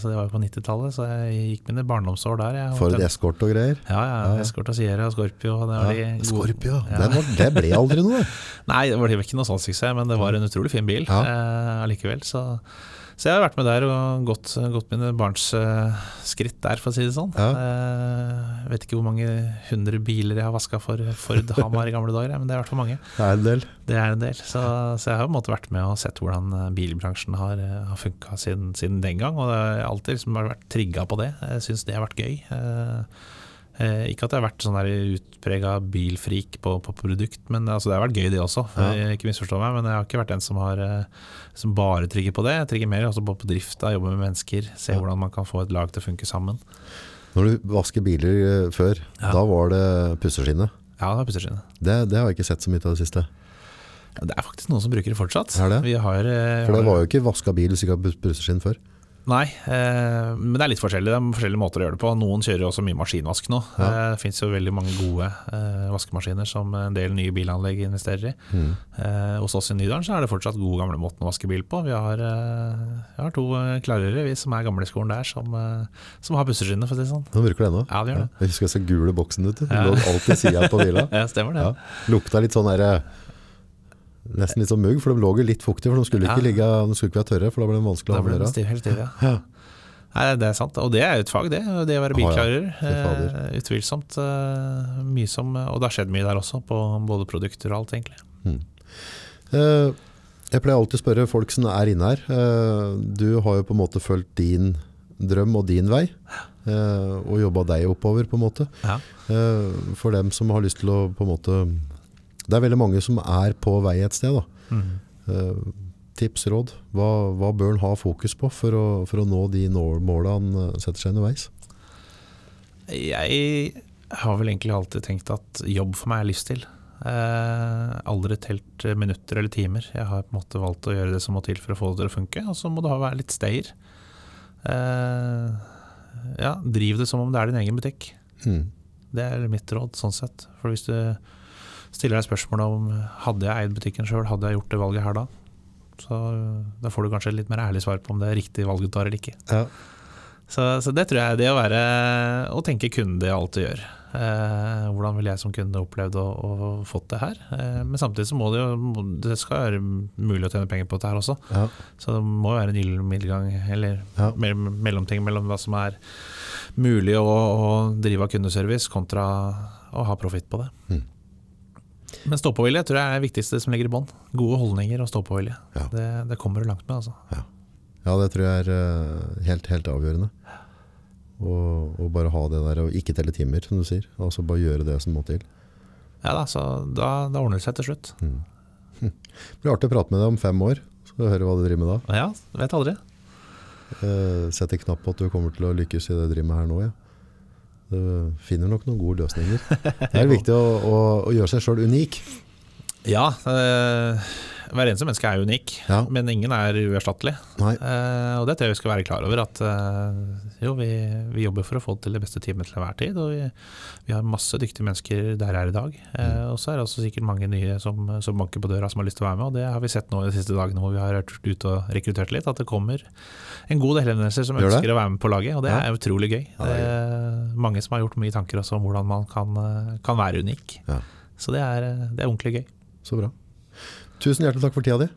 Så det var jo på 90-tallet, så jeg gikk mine barndomsår der. Jeg Ford eskort og greier? Ja, ja. Escort og Sierra og Scorpio. Det var de Scorpio, Ja. det, var, det ble aldri noe. Nei, det var ikke noe sånn suksess, men det var en utrolig fin bil Ja. eh, allikevel. Så, Så jeg har vært med der og gått, gått mine barns eh, skritt der, for å si det sånn. Ja. Eh, vet ikke hvor mange hundre biler jeg har vaska for Ford Hamar i gamle dager, men det er i hvert fall mange. Det er en del. Det er en del. Så, så jeg har på en måte vært med og sett hvordan eh, bilbransjen har, har funka siden, siden den gang. Og jeg har alltid liksom vært trigga på det. Jeg syns det har vært gøy. Eh, ikke at jeg har vært sånn utprega bilfrik på, på produkt, men altså, det har vært gøy det også. Ja. Ikke misforstå meg, men jeg har ikke vært en som, har, eh, som bare trigger på det. Jeg trigger mer også på, på drifta, jobbe med mennesker, se Ja. hvordan man kan få et lag til å funke sammen. Når du vasker biler eh, før, Ja. da var det pusseskinne. Ja, det var pusseskinnet. Det, det har jeg ikke sett så mye av det siste. Det er faktisk noen som bruker det fortsatt. Er det? Vi har, eh, For det var jo ikke vaska bil hvis ikke hadde pusseskinn før. Nei, eh, men det er litt forskjellig. Det er forskjellige måter å gjøre det på. Noen kjører jo også mye maskinvask nå. Ja. Eh, Det finnes jo veldig mange gode eh, vaskemaskiner som en del nye bilanlegg investerer i. Mm. Eh, hos oss i Nydalen så er det fortsatt gode gamle måten å vaske bil på. Vi har, eh, har to klarere, vi som er gamle i skolen der, som, som har busseskinner, for å si det sånn. Nå bruker du det ennå. Ja, gjør det. Jeg husker jeg så gule boksen ute. Den Ja. lå alltid sida på bila. Ja, stemmer det. Ja. Lukta litt sånn der, Nesten litt sånn mugg, for de lå jo litt fuktige. For de skulle ikke, ligge, de skulle ikke være tørre, for da ble de vanskelig å å stiv, helt stiv, ja. Ja. Nei, det er sant. Og det er jo et fag, det. Det å være bilklarer. Ah. Eh, utvilsomt. Eh, mye som, og det har skjedd mye der også, på både produkter og alt, egentlig. Mm. Jeg pleier alltid å spørre folk som er inne her. Du har jo på en måte fulgt din drøm og din vei, og jobba deg oppover, på en måte. Ja. For dem som har lyst til å på en måte Det er veldig mange som er på vei et sted. da. Mm. Uh, Tips, råd. Hva, hva bør en ha fokus på for å, for å nå de måla han eh, setter seg underveis? Jeg har vel egentlig alltid tenkt at jobb for meg er livsstil. Eh, aldri telt minutter eller timer. Jeg har på en måte valgt å gjøre det som må til for å få det til å funke, og så må det være litt stayer. Eh, ja, driv det som om det er din egen butikk. Mm. Det er mitt råd, sånn sett. For hvis du stiller deg spørsmålet om hadde jeg eid butikken sjøl, hadde jeg gjort det valget her da? Så da får du kanskje litt mer ærlig svar på om det er riktig valg du tar eller ikke. Ja. Så, så det tror jeg er det å være Å tenke kunde i alt du gjør. Eh, hvordan ville jeg som kunde opplevd å, å fått det her? Eh, men samtidig så må det jo Det skal være mulig å tjene penger på dette her også. Ja. Så det må jo være en gyllen middelgang, eller Ja. mell- mellomting mellom hva som er mulig å, å drive av kundeservice, kontra å ha profitt på det. Mm. Men stå-på-vilje tror jeg er det viktigste som ligger i bånn. Gode holdninger og stå-på-vilje. Ja. Det, det kommer du langt med, altså. Ja, det tror jeg er eh, helt, helt avgjørende. Og, og bare ha det der, og ikke telle timer, som du sier. Altså bare gjøre det som må til. Ja da, så da, da ordner det seg til slutt. Det blir artig å prate med deg om fem år, så du høre hva du driver med da. Ja, vet aldri. Eh, setter knapp på at du kommer til å lykkes i det du driver med her nå, ja. Du finner nok noen gode løsninger. Det er viktig å, å, å gjøre seg sjøl unik. Ja, eh, hver eneste menneske er unik, Ja. men ingen er uerstattelig. Eh, og det tror jeg vi skal være klar over, at eh, jo, vi, vi jobber for å få til det beste teamet til enhver tid. Og vi, vi har masse dyktige mennesker der her i dag. Eh, og så er det også sikkert mange nye som, som banker på døra som har lyst til å være med, og det har vi sett nå de siste dagene hvor vi har vært ute og rekruttert litt, at det kommer en god del henvendelser som ønsker å være med på laget, og det er utrolig gøy. Ja, det er mange som har gjort mye tanker om hvordan man kan, kan være unik. Ja. Så det er, det er ordentlig gøy. Så bra. Tusen hjertelig takk for tida di.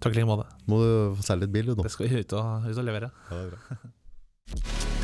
Takk i like måte. Må du selge litt bil, du nå. Det skal vi ut og, ut og levere. Ja, det er bra.